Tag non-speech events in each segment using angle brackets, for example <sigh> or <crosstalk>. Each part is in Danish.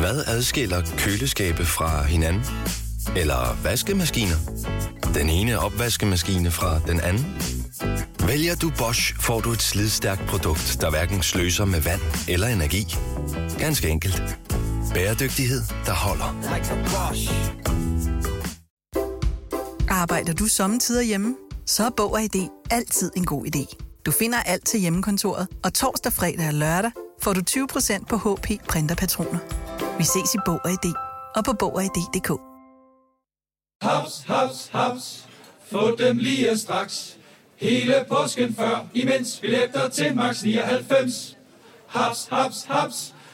Hvad adskiller køleskabe fra hinanden? Eller vaskemaskiner? Den ene opvaskemaskine fra den anden? Vælger du Bosch, får du et slidstærkt produkt, der hverken sløser med vand eller energi. Ganske enkelt. Bæredygtighed, der holder. Arbejder du sommetider hjemme? Så er Bog og ID altid en god idé. Du finder alt til hjemmekontoret, og torsdag, fredag og lørdag får du 20% på HP printerpatroner. Vi ses i Bog og ID og på Bog og ID.dk. Haps, haps, haps. Få dem lige straks. Hele påsken før, imens billetter til max 99. Haps, haps, haps.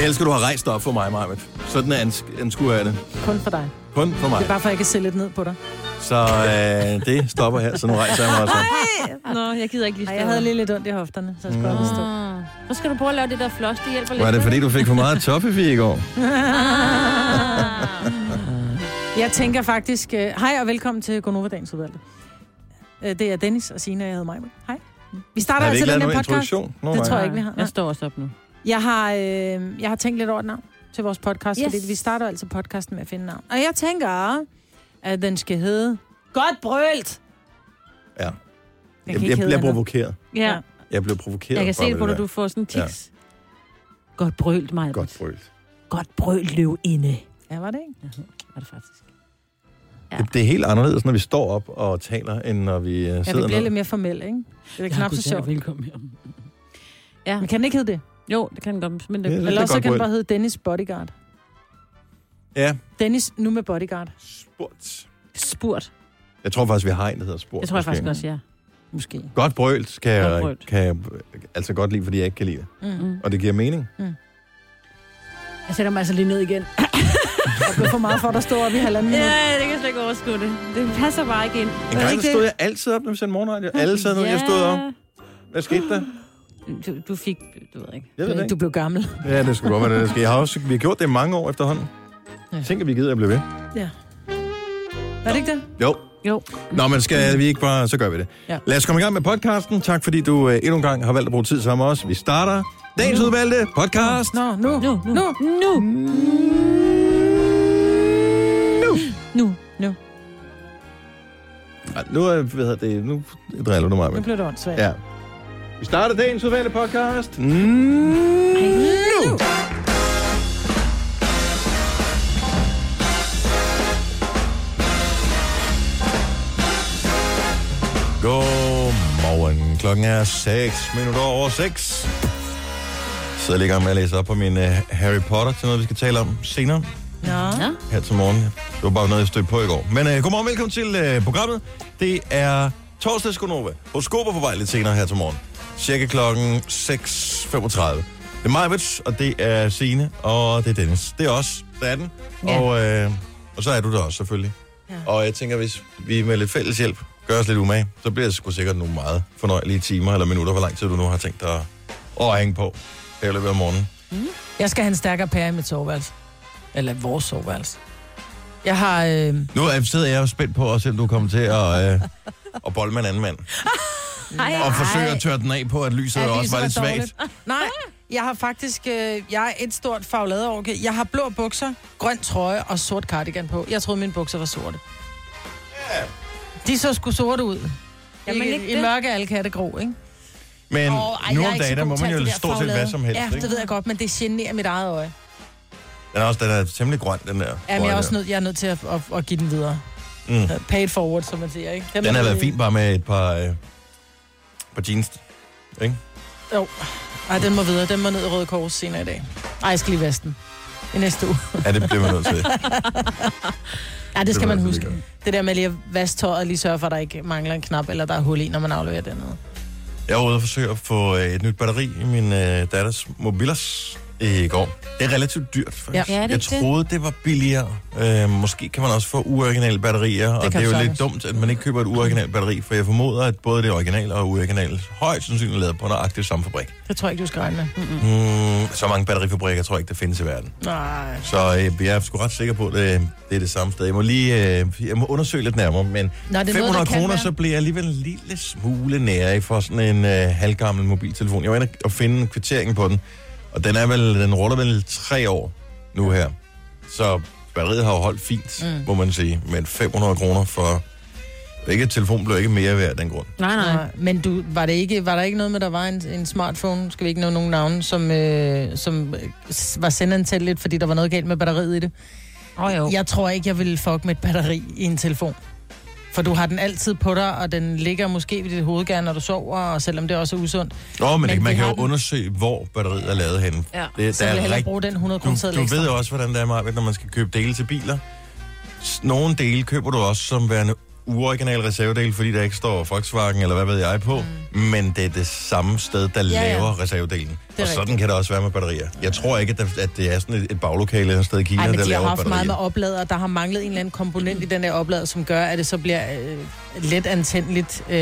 Jeg elsker, du har rejst op for mig, Marvitt. Sådan er ans- anskuer jeg det. Kun for dig. Kun for mig. Det er bare for, at jeg kan se lidt ned på dig. Så øh, det stopper her, så nu rejser jeg mig også. op. Nå, jeg gider ikke lige Ej, stå. jeg havde lige lidt ondt i hofterne, så jeg skulle op og stå. Ah. Så skal du prøve at lave det der floss, det hjælper lidt. Var det fordi, du fik for meget toffefi i går? Jeg tænker faktisk... øh, Hej og velkommen til Gonova Dagens Udvalgte. Øh, Det er Dennis og Sina, jeg hedder mig. Hej. Vi starter Har vi altså ikke den lavet her podcast. introduktion? Nå, Det nej. tror jeg ikke, vi har. Jeg står også op nu. Jeg har, øh, jeg har tænkt lidt over et navn til vores podcast, Yes. fordi vi starter altid podcasten med at finde navn. Og jeg tænker, at den skal hedde Godt Brølt. Ja. Den Jeg, jeg bliver provokeret. Ja, Jeg bliver provokeret. jeg kan se det på dig, du får sådan en tiks. Godt brølt, mig. Godt brølt. Godt brølt løv inde. Ja, var det ikke? Ja, var det faktisk. Det, det er helt anderledes, når vi står op og taler, end når vi uh, sidder Ja, vi bliver ned. lidt mere formelle, ikke? Det er knap så sjovt. Velkommen her. Ja, Men kan den ikke hedde det? Jo, det kan den godt. Men det, Ja, det- Eller også så godt kan den bare hedde Dennis Bodyguard. Ja, Dennis nu med Bodyguard. spurt. spurt. Jeg tror faktisk, vi har en, der hedder spurt. Det tror jeg faktisk også, ja. Måske. Godt brølt kan, Godt jeg, brølt. kan jeg altså godt lide, fordi jeg ikke kan lide det. Mm. Og det giver mening. Jeg sætter mig altså lige ned igen. <laughs> Det blev for meget for, at der stod op i halvanden minut. Ja, det kan jeg slet ikke overskue det. Det passer bare ikke ind. En gang der stod jeg altid op, når vi sendte morgenradio. Alle sad ned, jeg stod op. Hvad skete der? Du, du fik, du ved ikke. Jeg ved det Du ikke. blev gammel. Ja, det skulle godt være, det sker. Jeg har også, vi har gjort det i mange år efterhånden. Ja. Tænk, at vi gider at blive ved. Er det ikke det? Jo. Jo. Nå, men skal vi ikke bare, så gør vi det. Ja. Lad os komme i gang med podcasten. Tak fordi du øh, endnu en gang har valgt at bruge tid sammen med os. Vi starter dagens udvalgte podcast. Nå, nu. Nu, nu, Nu. nu. Nu. Nu. Ej, Nu, er, hvad hedder det, nu driller du mig Nu blev det åndssvagt. Ja. Vi starter dagens udvalgte podcast. Mm. Nu. Godmorgen. Klokken er 6 minutter over 6. Jeg sidder lige i gang med at læse op på min uh, Harry Potter til noget, vi skal tale om senere Nå. Ja. her til morgen. Det var bare noget, jeg stødte på i går. Men uh, godmorgen, velkommen til uh, programmet. Det er torsdags Gonova. Horoskoper på vej lidt senere her til morgen. Cirka klokken 6.35. Det er Majvits, og det er Sine og det er Dennis. Det er os, der er den. Ja. Og, øh, og så er du der også, selvfølgelig. Ja. Og jeg tænker, hvis vi med lidt fælles hjælp gør os lidt umage, så bliver det sgu sikkert nogle meget fornøjelige timer eller minutter, hvor lang tid du nu har tænkt dig at, hænge på her i løbet af morgenen. Jeg skal have en stærkere pære i mit soveværelse. Eller vores soveværelse. Jeg har... Øh... Nu er- sidder jeg jo spændt på, også, om du kommer til at, øh, at bolle med en anden mand. <laughs> Ej, Og forsøge at tørre den af på, at lyset Ja, også lyset var var lidt svagt. dårligt. Nej, jeg har faktisk... Øh, jeg er et stort fagladeorke. Jeg har blå bukser, grøn trøje og sort cardigan på. Jeg troede, mine bukser var sorte. Ja. De så sgu sorte ud. Jamen, I, ikke I det. mørke alle katte grå, ikke? Men Åh, ej, nu jeg er om dagen, der må man jo stort set faglade. hvad som helst. Ja, ikke? det ved jeg godt, men det generer mit eget øje. Den er også den er temmelig grøn, den der. Jamen, jeg trøje er også nødt, jeg er nødt til at, at, at give den videre. Mm. Pay it forward, som man siger, ikke? Den der har været fint bare med et par, øh, par jeans. Ikke? Jo. Ej, den må videre. Den må ned i Røde Kors senere i dag. Ej, jeg skal lige vaske den. I næste uge. Ja, det bliver man nødt til. <laughs> Ja, det skal man huske. Det der med lige at vaske tøjet og lige sørge for, at der ikke mangler en knap, eller der er hul i, når man afleverer den ned. Jeg var ude og forsøge at få øh, et nyt batteri i min øh, datters mobilers i går. Det er relativt dyrt, faktisk. Ja, det jeg det? troede, det var billigere. Øh, måske kan man også få uoriginale batterier, og det er jo du lidt sagtens. dumt, at man ikke køber et uoriginalt batteri, for jeg formoder, at både det originale og uoriginale højst sandsynligt er lavet på nøjagtigt samme fabrik. Det tror jeg ikke, du skal regne med. Mm, så mange batterifabrikker tror jeg ikke, der findes i verden. Nej. Så øh, jeg er sgu ret sikker på, at det, det er det samme sted. Jeg må lige øh, jeg må undersøge lidt nærmere, men Nå, det er noget, 500 der kan kroner, være. så bliver jeg alligevel en lille smule nære for sådan en øh, halvgammel mobiltelefon. Jeg var inde og finde kvitteringen på den, og den er vel, den ruller vel tre år nu her. Så batteriet har jo holdt fint, mm. må man sige. Men 500 kroner for... Ikke telefon blev ikke mere værd af den grund. Nej, nej. Nej, men du, var, det ikke, var der ikke noget med, der var en, en smartphone, skal vi ikke nå nogen navne, som, øh, som øh, var senderen lidt, fordi der var noget galt med batteriet i det? Åh, oh, jo. Jeg tror ikke, jeg ville fuck med et batteri i en telefon. For du har den altid på dig, og den ligger måske ved dit hovedgær, når du sover, og selvom det også er usundt. Nå, men, Men men man kan jo den. undersøge, hvor batteriet er lavet henne. Ja. Det, Så vil jeg hellere bruge den 100 du, kroner du ekstra. ved jo også, hvordan det er, Marvind, når man skal købe dele til biler. Nogle dele køber du også som værende uoriginal reservedel, fordi der ikke står Volkswagen eller hvad ved jeg på, mm. men det er det samme sted, der Ja, ja, laver reservedelen. er Og sådan rigtigt. kan det også være med batterier. Jeg tror ikke, at, der, at det er sådan et, et baglokale et sted i Kina, Ej, der de har laver haft meget batterier. med oplader, der har manglet en eller anden komponent i den der oplader, som gør, at det så bliver øh, let antændeligt. Øh,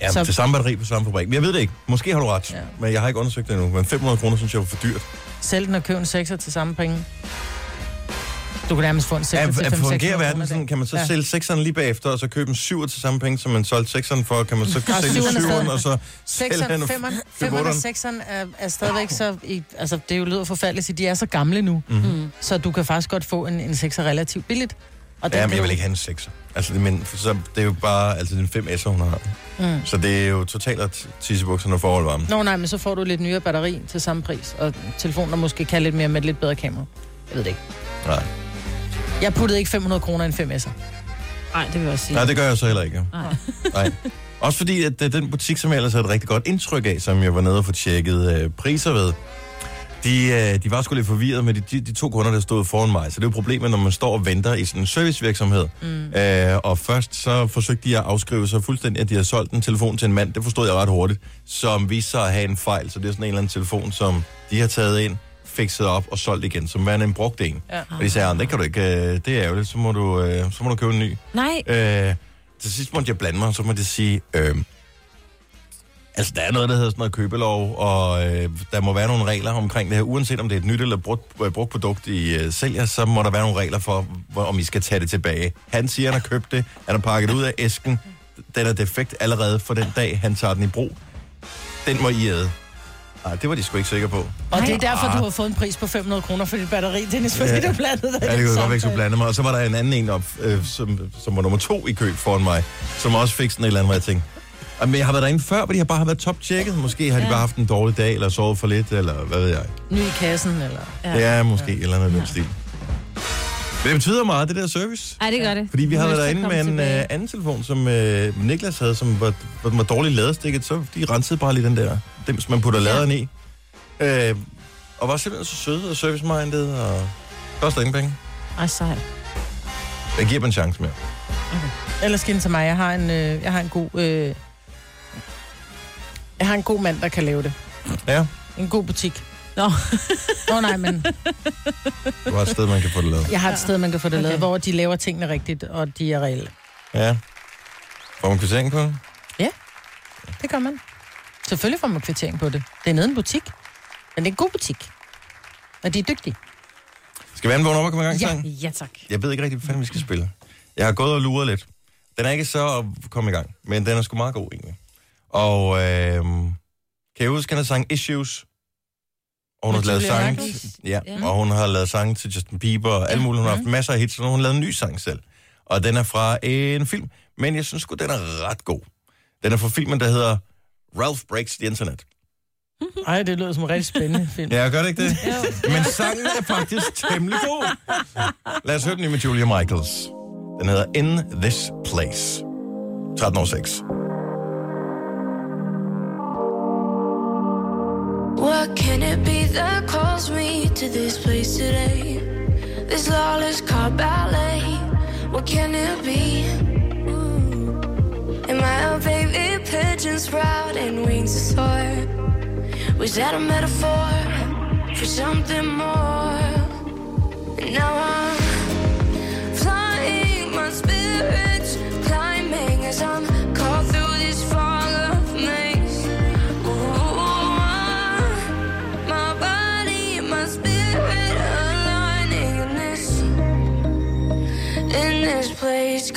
Ja, så- det samme batteri på samme fabrik. Men jeg ved det ikke. Måske har du ret, Ja. men jeg har ikke undersøgt det endnu. Men 500 kroner synes jeg er for dyrt. Sælg den og køb en 6'er til samme penge. Du kan nærmest få en 6'er Er, til er 5 fungerer verden sådan, kan man så Ja. sælge 6'eren lige bagefter, og så købe en 7'er til samme penge, som man solgte 6'eren for, kan man så Og sælge 7'eren er 7'eren, stadig- og så sælge 6'eren, den 5'eren, købe 5'eren og 8'eren. 6'eren er, er stadigvæk så... I, altså, det er jo lyder forfærdeligt at de er så gamle nu. Mm-hmm. Så du kan faktisk godt få en, en 6'er relativt billigt. Og Ja, men jeg vil ikke have en 6'er. Altså, det, men, for så, det er jo bare, altså den 5S'er, hun har. Mm. Så det er jo totalt at tissebukserne forhold varme. Nå nej, men så får du lidt nyere batteri til samme pris, og telefonen der måske kan lidt mere med et lidt bedre kamera. Jeg ved det ikke. Nej. Jeg puttede ikke 500 kroner i en 5S'er. Nej, det vil jeg også sige. Nej, det gør jeg så heller ikke. Nej. <laughs> Nej. Også fordi, at er den butik, som jeg ellers havde et rigtig godt indtryk af, som jeg var nede og få tjekket øh, priser ved, de, øh, de var sgu lidt forvirret med de, de, de to kunder, der stod foran mig. Så det er jo problemet, når man står og venter i sådan en servicevirksomhed. Mm. Øh, og først så forsøgte de at afskrive sig fuldstændig, at de havde solgt en telefon til en mand. Det forstod jeg ret hurtigt. Som viste sig at have en fejl. Så det er sådan en eller anden telefon, som de har taget ind, fikset op og solgt igen, som værende en brugt en. Ja. Og de sagde, "Ah, det kan du ikke, øh, det er ærgerligt, så må du, øh, så må du købe en ny. Nej. Øh, til sidst måtte jeg blande mig, så måtte jeg sige, øh, altså der er noget, der hedder sådan noget købelov, og øh, der må være nogle regler omkring det her. Uanset om det er et nyt eller brugt, øh, brugt produkt, I øh, sælger, så må der være nogle regler for, hvor, om I skal tage det tilbage. Han siger, han har købt det, han har pakket det ud af æsken, den er defekt allerede for den dag, han tager den i brug. Den må I æde. Nej, det var de sgu ikke sikre på. Og det er derfor, du har fået en pris på 500 kroner for dit batteri, Dennis, fordi Ja. du blandede dig i Ja, det kunne godt være, ikke skulle samtale. blande mig. Og så var der en anden en op, øh, som, som var nummer to i kø foran mig, som også fik sådan et eller andet, hvor jeg tænkte, "Ah, men jeg har været derinde før, hvor de har bare været top-tjekket. Måske har de Ja. bare haft en dårlig dag, eller sovet for lidt, eller hvad ved jeg. Ny i kassen, eller... Ja. Det er måske et eller andet ja. den stil. Det betyder meget, det der service. Ej, det gør det. Fordi vi har været derinde med en komme øh, tilbage. anden telefon, som øh, Niklas havde, som var, den var dårligt ladestikket, så de rensede bare lige den der, dem som man putter Ja. laderen i. Øh, og var simpelthen så søde og service-minded, og koster ingen penge. Ej, sejt. Jeg giver dem en chance mere. Ellers skal til mig. Jeg har en, øh, jeg har en god... Øh, jeg har en god mand, der kan lave det. Ja, En god butik. Nå. <laughs> Nå nej, men du har et sted, man kan få det lavet. jeg har et sted, man kan få det Okay. lavet, hvor de laver tingene rigtigt, og de er reelle. Ja. Får man kvittering på det? Det gør man. Selvfølgelig får man kvittering på det. Det er nede i en butik. Men det er en god butik. Og de er dygtige. Skal vi vågne op og komme i gang, Ja. Ja, tak. Jeg ved ikke rigtig, hvad fanden vi skal spille. Jeg har gået og luret lidt. Den er ikke så at komme i gang, men den er sgu meget god egentlig. Og øh, kan jeg huske, han sang Issues? Og hun har lavet sang, ja, Ja. og hun har lavet sang til Justin Bieber og alt muligt. Hun har haft masser af hits, og nu har hun lavet en ny sang selv. Og den er fra en film, men jeg synes sgu, den er ret god. Den er fra filmen, der hedder Ralph Breaks the Internet. Ej, det lyder som en rigtig spændende film. <laughs> Ja, gør det ikke det? <laughs> Men sangen er faktisk temmelig god. <laughs> Lad os høre den med Julia Michaels. Den hedder In This Place. 13 år 6. What can it be that calls me to this place today? This lawless car ballet. What can it be? Ooh. Am I a baby pigeons sprout and wings to soar. Was that a metaphor for something more? And now I'm flying, my spirits climbing as I'm place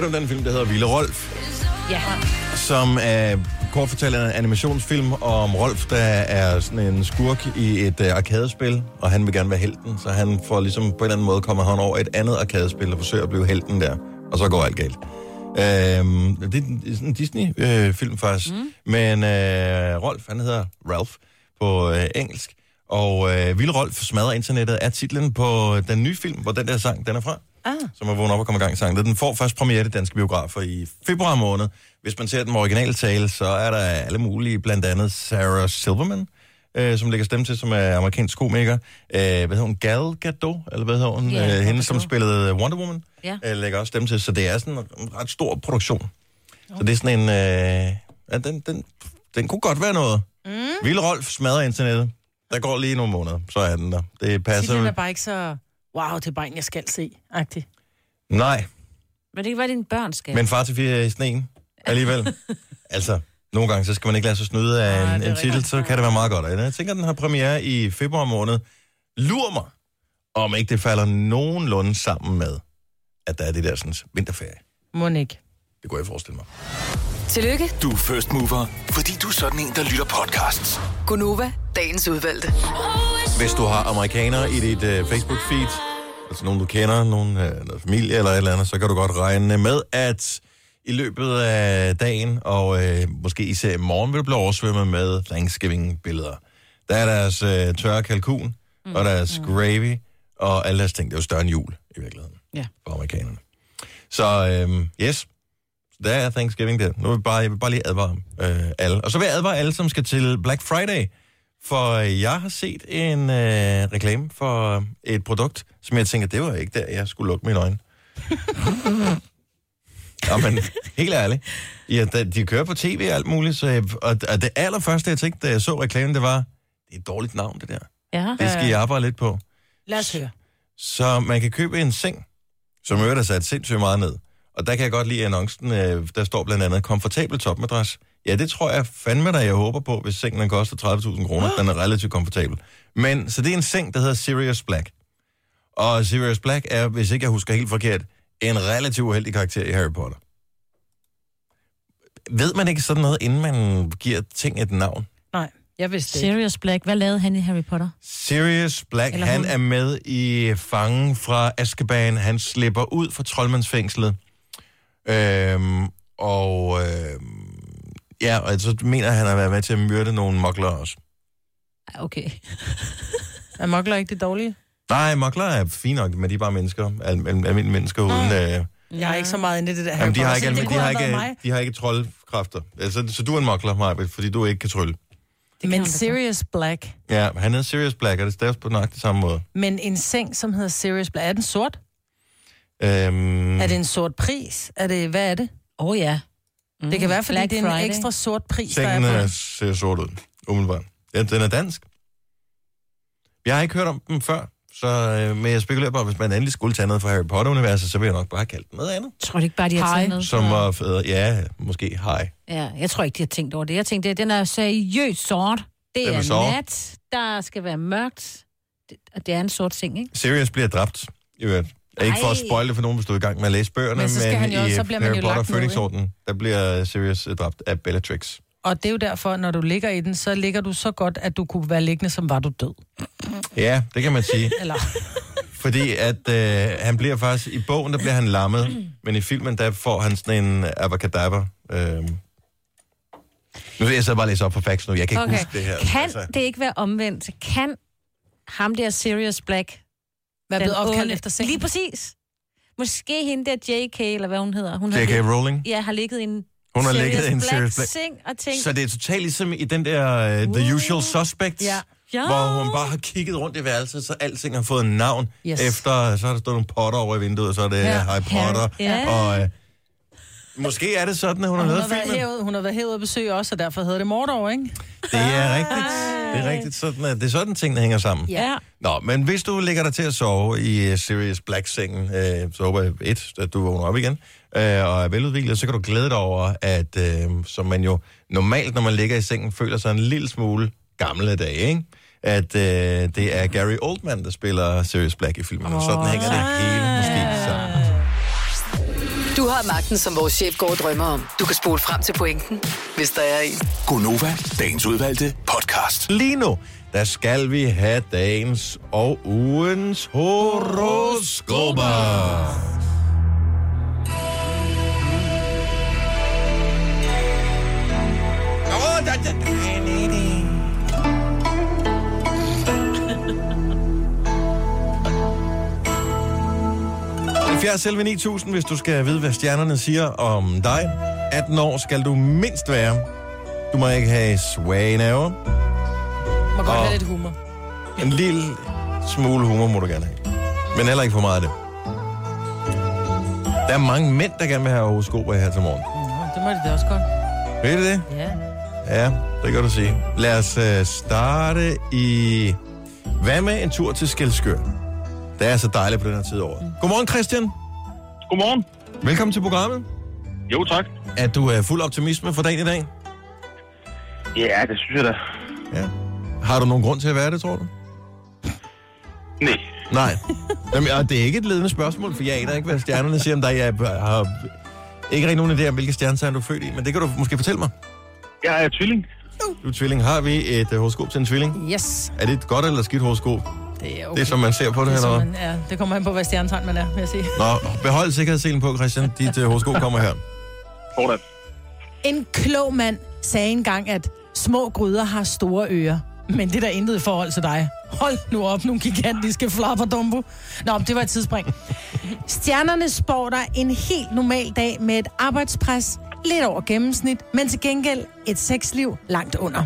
hørt om den film, der hedder Ville Rolf? Ja. Som er kort fortalt en animationsfilm om Rolf, der er sådan en skurk i et uh, arkadespil, og han vil gerne være helten, så han får ligesom på en eller anden måde kommer han over et andet arkadespil og forsøger at blive helten der, og så går alt galt. Øhm, det er sådan en Disney-film faktisk, mm. men uh, Rolf, han hedder Ralph på uh, engelsk, og uh, Ville Rolf smadrer internettet er titlen på den nye film, hvor den der sang, den er fra Ah. som er vågnet op og kommer i gang i sangen. Den får først premiere i danske biografer i februar måned. Hvis man ser den originale tale, så er der alle mulige, blandt andet Sarah Silverman, øh, som lægger stemme til, som er amerikansk komiker. Øh, hvad hedder hun? Gal Gadot, eller hvad hedder hun? Yeah, øh, hende, som spillede Wonder Woman, Ja. øh, lægger også stemme til. Så det er sådan en ret stor produktion. Så det er sådan en... Øh, ja, den, den, den kunne godt være noget. Mm. Vil Rolf smadrer internettet. Der går lige nogle måneder, så er den der. Det passer. Titlen er bare ikke så... Wow, det er bare en, jeg skal se. Agtig. Nej, Men det kan være, dine børn skal. Men far til fire i sneen alligevel. <laughs> altså, nogle gange, så skal man ikke lade sig snyde af Nej, en, en titel, så kan det være meget godt. Og Jeg tænker, den har premiere i februar måned. Lur mig, om ikke det falder nogenlunde sammen med, at der er det der sådan, vinterferie. Må ikke. Det kunne jeg forestille mig. Tillykke, Du er first mover, fordi du er sådan en, der lytter podcasts. Gunova, dagens udvalgte. Hvis du har amerikanere i dit uh, Facebook-feed, altså nogen du kender, nogen, uh, noget familie eller et eller andet, så kan du godt regne med, at i løbet af dagen, og uh, måske især i morgen, vil du blive oversvømmet med Thanksgiving-billeder. Der er deres uh, tørre kalkun, mm. og deres mm. gravy, og alle deres ting. Det er jo større end jul, i virkeligheden, Ja. for amerikanerne. Så um, yes, der er Thanksgiving der. Nu vil jeg bare, jeg vil bare lige advare øh, alle. Og så vil jeg advare alle, som skal til Black Friday. For jeg har set en øh, reklame for et produkt, som jeg tænker, det var ikke der, jeg skulle lukke mine øjne. ja, men helt ærligt. Ja, da- de kører på tv og alt muligt, så jeg, og, og det allerførste, jeg tænkte, da jeg så reklamen, det var, det er et dårligt navn, det der. Ja. Det skal jeg arbejde lidt på. Lad os høre. Så man kan købe en seng, som øvrigt er sat sindssygt meget ned. Og der kan jeg godt lide annoncen, øh, der står blandt andet komfortabel topmadras Ja, det tror jeg fandme dig, jeg håber på, hvis sengen den koster 30.000 kroner. <gasps> Den er relativt komfortabel. Men, så det er en seng, der hedder Sirius Black. Og Sirius Black er, hvis ikke jeg husker helt forkert, en relativt uheldig karakter i Harry Potter. Ved man ikke sådan noget, inden man giver ting et navn? Nej, jeg vidste det ikke. Sirius Black, hvad lavede han i Harry Potter? Sirius Black, Eller han hun. er med i Fangen fra Azkaban. Han slipper ud fra troldmandsfængslet. Øhm, og øhm, ja, og så mener han har været med til at myrde nogle mokler også. Okay. <laughs> Er mokler ikke det dårlige? Nej, mokler er fint nok, men de er bare mennesker. Al- al- almindelige mennesker uden... Øh, Jeg er ikke så meget inde i det der jamen, de har ikke, det de har ikke, de har ikke troldkræfter. Altså, så du er en mokler, Marbet, fordi du ikke kan trylle. Men Sirius Black. Ja, han hedder Sirius Black, og det staves på nøjagtig samme måde. Men en seng, som hedder Sirius Black, er den sort? Øhm, Er det en sort pris? Er det, hvad er det? Åh oh, ja. Mm. Det kan være, fordi Black det er en Friday. ekstra sort pris, der Sengen er på øh, den. ser sort ud, umiddelbart. Ja, den er dansk. Jeg har ikke hørt om den før, så, øh, men jeg spekulerer på, at hvis man endelig skulle tage noget fra Harry Potter-universet, så vil jeg nok bare kaldt den noget andet. Tror du ikke bare, de har taget noget? Som var federe. Ja, måske hej. Ja, jeg tror ikke, de har tænkt over det. Jeg tænkte, den er seriøst sort. Det Den er er sort. nat. Der skal være mørkt. Det, og det er en sort seng, ikke? Sirius bliver dræbt, i øvrigt. Ikke for at Ej. spoil det for nogen, hvis du er i gang med at læse bøgerne, Men så skal han jo- i så bliver man Harry jo Potter? Phoenix-orden, der bliver Sirius øh, dræbt af Bellatrix. Og det er jo derfor, når du ligger i den, så ligger du så godt, at du kunne være liggende, som var du død. Ja, det kan man sige. <laughs> Eller, Fordi at øh, han bliver faktisk, i bogen der bliver han lammet, <clears throat> men i filmen der får han sådan en abacadabra. Øh. Nu vil jeg så bare læse op på facts nu, jeg kan ikke okay. huske det her. Kan altså. det ikke være omvendt? Kan ham der Sirius Black... hvad er blevet opkaldt efter sengen? Lige præcis. Måske hende der JK, eller hvad hun hedder. Hun har J.K. Rowling. Ja, har ligget i en Hun har ligget i en Sirius Black. seng og tænkt... Så det er totalt ligesom i den der uh, The Usual Suspects, Ja. Ja. hvor hun bare har kigget rundt i værelset, så alting har fået en navn. Yes. Efter, så har der stået nogle potter over i vinduet, og så er det ja. Harry Potter. Ja. Og, øh, måske er det sådan, at hun har hun, lavet har været filmen. hævet, hun har været hævet og besøg også, og derfor hedder det Mordor, ikke? Det er rigtigt. Det er rigtigt. Sådan, at det er sådan, tingene hænger sammen. Ja. Nå, men hvis du ligger dig til at sove i uh, Sirius Black-sengen, uh, så håber jeg, et, at du vågner op igen, uh, og er veludviklet, så kan du glæde dig over, at uh, som man jo normalt, når man ligger i sengen, føler sig en lille smule gamle dage, ikke? At uh, det er Gary Oldman, der spiller Sirius Black i filmen, og sådan hænger det hele måske. Du har magten, som vores chef går og drømmer om. Du kan spole frem til pointen, hvis der er en. Gonova, dagens udvalgte podcast. Lige nu, der skal vi have dagens og ugens horoskoper. 70 selv 9000, hvis du skal vide, hvad stjernerne siger om dig. 18 år skal du mindst være. Du må ikke have svage nerver. Må godt have lidt humor. En lille smule humor må du gerne have. Men heller ikke for meget af det. Der er mange mænd, der gerne vil have horoskoper her til morgen. Nå, det må de da også godt. Ved du det? Ja. Ja, det kan du sige. Lad os uh, starte i... Hvad med en tur til Skelskør? Det er så dejligt på den her tid året. Godmorgen, Christian. Godmorgen. Velkommen til programmet. Jo, tak. Er du uh, fuld optimisme for dagen i dag? Ja, det synes jeg da. Ja. Har du nogen grund til at være det, tror du? Nej. Nej. Jamen, og det er ikke et ledende spørgsmål, for jeg aner ikke, hvad stjernerne siger om dig. Jeg har ikke rigtig nogen idé om, hvilke stjernetegn du er født i, men det kan du måske fortælle mig. Jeg er tvilling. Du er tvilling. Har vi et uh, horoskop til en tvilling? Yes. Er det et godt eller skidt horoskop? Det er okay. Det er, som man ser på det, det, er, eller man, ja, det kommer an på, hvad stjernetegn man er, vil jeg sige. Nå, behold sikkerhedsselen på, Christian. Dit uh, horoskop kommer her. Sådan. En klog mand sagde engang, at små gryder har store ører. Men det er der intet i forhold til dig. Hold nu op, nogle gigantiske flapper, Dumbo. Nå, det var et tidsspring. Stjernerne spår dig en helt normal dag med et arbejdspres lidt over gennemsnit, men til gengæld et sexliv langt under.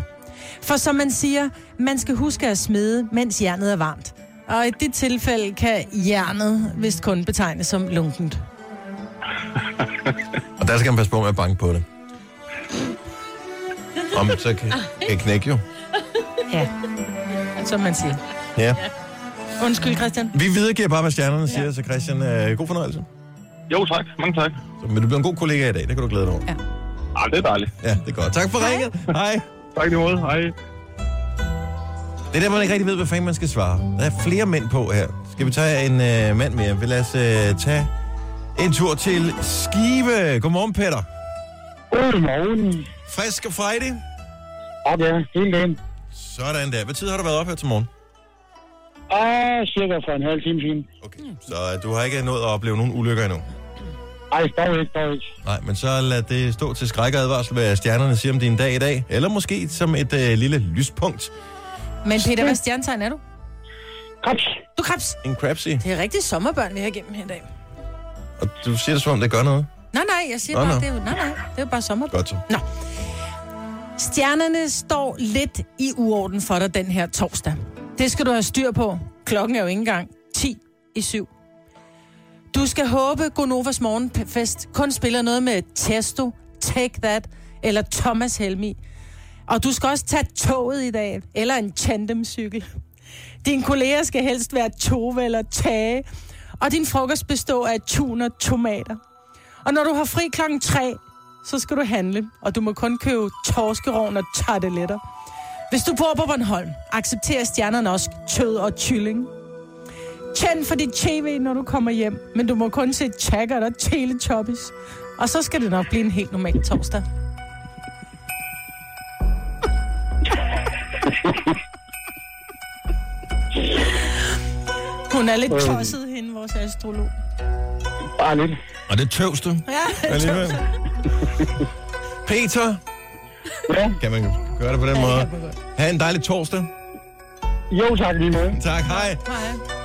For som man siger, man skal huske at smide, mens jernet er varmt. Og i det tilfælde kan jernet vist kun betegnes som lunkent. <laughs> Og der skal man passe på med at banke på det. Om så kan, kan knække jo. Ja, som man siger. Ja. Undskyld, Christian. Vi videregiver bare, hvad stjernerne siger, så Christian, uh, god fornøjelse. Jo, tak. Mange tak. Så, men du bliver en god kollega i dag, det kan du glæde dig over. Ja. Ah, det er dejligt. Ja, det er godt. Tak for ringet. Hej. Tak i måde. Hej. Det er der, man ikke rigtig ved, hvad fanden man skal svare. Der er flere mænd på her. Skal vi tage en øh, mand mere? Vi lad os øh, tage en tur til Skive. Godmorgen, Peter. Godmorgen. Frisk og Friday? Ja, det er helt dagen. Sådan der. Hvad tid har du været op her til morgen? Ah, cirka for en halv time siden. Okay. Så øh, du har ikke nået at opleve nogen ulykker endnu? Ej, dog ikke, dog ikke. Nej, men så lad det stå til skræk og advarsel, hvad stjernerne siger om din dag i dag. Eller måske som et øh, lille lyspunkt. Men Peter, hvad stjernetegn er du? Krebs. Du er krebs. En crabsy. Det er rigtig sommerbørn, vi har igennem her i dag. Og du siger det som om, det gør noget. Nej, nej, jeg siger Nå, bare, nå. det er jo, nej, nej, det er jo bare sommerbørn. Godt så. Nå. Stjernerne står lidt i uorden for dig den her torsdag. Det skal du have styr på. Klokken er jo ikke engang 10 i 7. Du skal håbe, Gonovas morgenfest kun spiller noget med Testo, Take That eller Thomas Helmi. Og du skal også tage toget i dag, eller en tandemcykel. Din kolleger skal helst være Tove eller Tage, og din frokost består af tun og tomater. Og når du har fri klokken 3, så skal du handle, og du må kun købe torskerovn og tarteletter. Hvis du bor på Bornholm, accepterer stjernerne også tød og kylling. Tænd for dit tv, når du kommer hjem, men du må kun se Taggart og Teletubbies. Og så skal det nok blive en helt normal torsdag. Hun er lidt tosset, hende, vores astrolog. Bare lidt. Og det tøvs du. Ja, Alligevel. Peter. Ja. Kan man gøre det på den måde? Ha' en dejlig torsdag. Jo, tak lige måde. Tak, hej. Hej.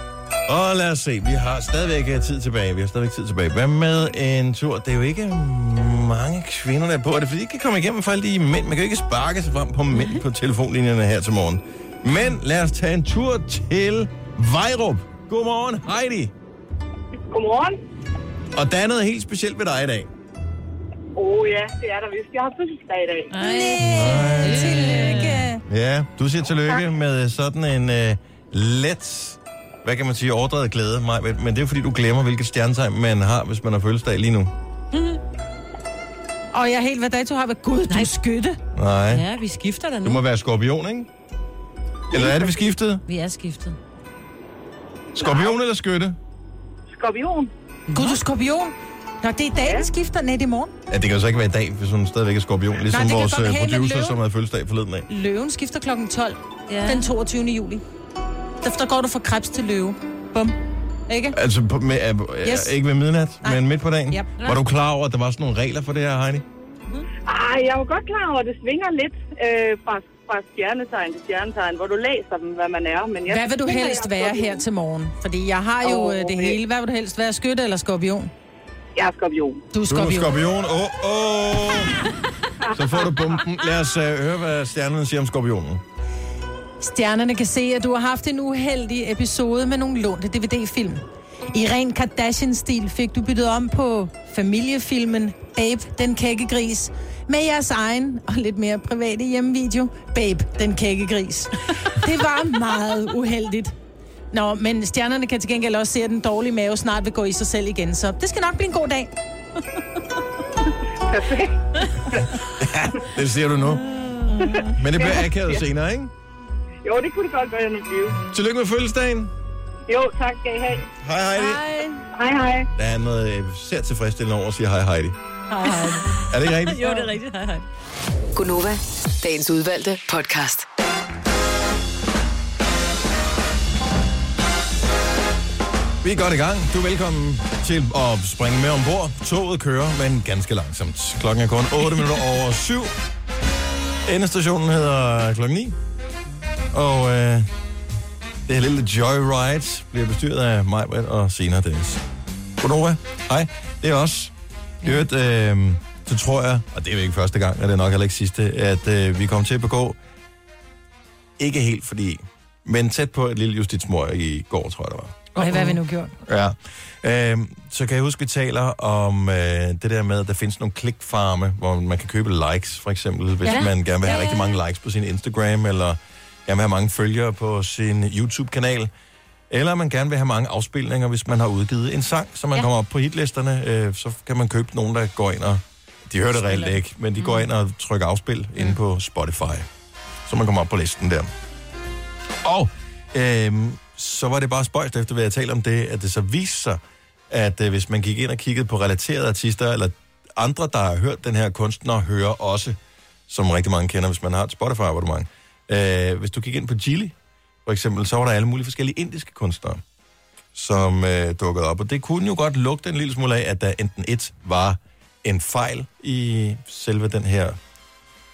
Og lad os se, vi har stadigvæk øh, tid tilbage. Vi har stadigvæk tid tilbage. Hvad med en tur? Det er jo ikke mange kvinder, der er på. Er det fordi, de kan komme igennem for alle de mænd? Man kan jo ikke sparke sig frem på mænd på telefonlinjerne her til morgen. Men lad os tage en tur til Vejrup. Godmorgen, Heidi. Godmorgen. Og der er noget helt specielt ved dig i dag. Åh oh, ja, det er der vist. Jeg har fødselsdag i dag. Nej, tillykke. Ja, du siger tillykke med sådan en øh, let, hvad kan man sige, overdrevet glæde, Maj, men det er jo fordi, du glemmer, hvilket stjernetegn man har, hvis man har fødselsdag lige nu. Og jeg er helt, hvad dato har vi? Gud, du er skytte. Nej. Ja, vi skifter da nu. Du må være skorpion, ikke? Eller er det, vi skiftede? Vi er skiftet. Skorpion eller skytte? Skorpion. Gud, du er skorpion. Nå, det er i dag, vi skifter. Nej, det er i morgen. Ja, det kan jo så ikke være i dag, hvis hun stadigvæk er skorpion. Ligesom Nej, vores godt øh, producer, som havde fødselsdag forleden af. Løven skifter klokken 12. Ja. Den 22. juli. Der, der går du fra krebs til løve. Bum. Ikke? Altså, på, med, øh, Yes. ikke ved midnat, Nej. men midt på dagen. Yep. Var du klar over, at der var sådan nogle regler for det her, Heidi? Ej, jeg er jo godt klar over, at det svinger lidt øh, fra, fra stjernetegn til stjernetegn, hvor du læser dem, hvad man er. Men jeg Hvad vil du helst jeg er være skorpion. her til morgen? Fordi jeg har jo Åh, øh, det hele. Hvad vil du helst være? Skytte eller skorpion? Jeg er skorpion. Du er Du er skorpion. skorpion. Åh, oh, oh. Så får du bomben. Lad os uh, høre, hvad stjernerne siger om skorpionen. Stjernerne kan se, at du har haft en uheldig episode med nogle lånte DVD-film. I ren Kardashian-stil fik du byttet om på familiefilmen Babe, den kække gris, med jeres egen og lidt mere private hjemmevideo, Babe, den kække gris. Det var meget uheldigt. Nå, men stjernerne kan til gengæld også se, at den dårlige mave snart vil gå i sig selv igen, så det skal nok blive en god dag. Perfekt. Det siger du nu. Men det bliver akavet senere, ikke? Jo, det kunne det godt være, at blive. Tillykke med fødselsdagen. Jo, tak skal I have. Hej, Heidi. Hej, hej. Der er noget øh, sært tilfredsstillende over at sige hej, Heidi. Hej, hej. Er det ikke rigtigt? Jo, det er rigtigt. Hej, hej. Gunova, dagens udvalgte podcast. Vi er godt i gang. Du er velkommen til at springe med ombord. Toget kører, men ganske langsomt. Klokken er kun 8 minutter over 7. Endestationen hedder klokken 9. Og øh, det her lille joyride bliver bestyret af mig, og Sina Dennis. Godnova, hej. Det er os. Øvrigt, øh, så tror jeg, og det er jo ikke første gang, og det er nok heller ikke sidste, at øh, vi kommer til at begå, ikke helt fordi, men tæt på et lille justitsmord i går, tror jeg, det var. Og hvad har vi nu gjort? Ja. Øhm, så kan jeg huske, vi taler om øh, det der med, at der findes nogle klikfarme, hvor man kan købe likes, for eksempel, hvis Ja. man gerne vil have ja, rigtig mange likes på sin Instagram, eller gerne vil have mange følgere på sin YouTube-kanal, eller man gerne vil have mange afspilninger, hvis man har udgivet en sang, så man Ja. kommer op på hitlisterne, øh, så kan man købe nogen, der går ind og De hører det reelt ikke, men de går ind og trykker afspil inde på Spotify. Så man kommer op på listen der. Og øhm, så var det bare spøjst efter, hvad jeg talte om det, at det så viste sig, at øh, hvis man gik ind og kiggede på relaterede artister, eller andre, der har hørt den her kunstner, hører også, som rigtig mange kender, hvis man har et Spotify-abonnement. Øh, hvis du gik ind på Gili, for eksempel, så var der alle mulige forskellige indiske kunstnere, som øh, dukkede op. Og det kunne jo godt lugte en lille smule af, at der enten et var en fejl i selve den her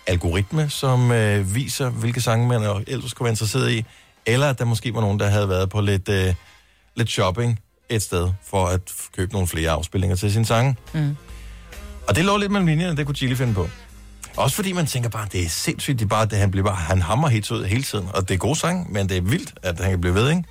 algoritme, som øh, viser, hvilke sange man ellers skulle være interesseret i, eller at der måske var nogen, der havde været på lidt, øh, lidt shopping et sted, for at købe nogle flere afspillinger til sin sange. Mm. Og det lå lidt mellem linjerne, det kunne Chili finde på. Også fordi man tænker bare, det er sindssygt, det er bare, det, han, bliver bare, han hammer hits ud hele tiden. Og det er gode sang, men det er vildt, at han kan blive ved, ikke?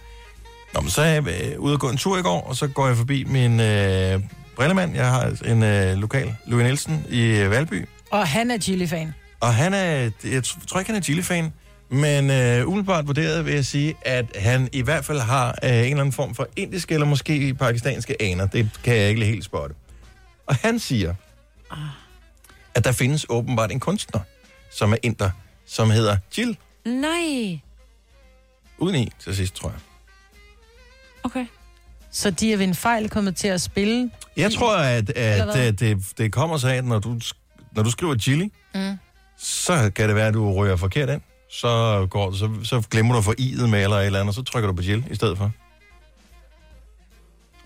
Nå, men så er jeg øh, ude og gå en tur i går, og så går jeg forbi min øh, brillemand. Jeg har en øh, lokal, Louis Nielsen, i øh, Valby. Og han er Chili-fan. Og han er, jeg tror ikke, han er Chili-fan, men øh, umiddelbart vurderet vil jeg sige, at han i hvert fald har øh, en eller anden form for indiske eller måske pakistanske aner. Det kan jeg ikke helt spotte. Og han siger, at der findes åbenbart en kunstner, som er inder, som hedder Jill. Nej. Uden i til sidst, tror jeg. Okay. Så de er ved en fejl kommet til at spille. Jeg tror, at, at det, det, kommer så af, at når du, når du skriver Chili, Mm. så kan det være, at du rører forkert ind. Så, går, så, så glemmer du at få i'et med eller et eller andet, og så trykker du på Jill i stedet for.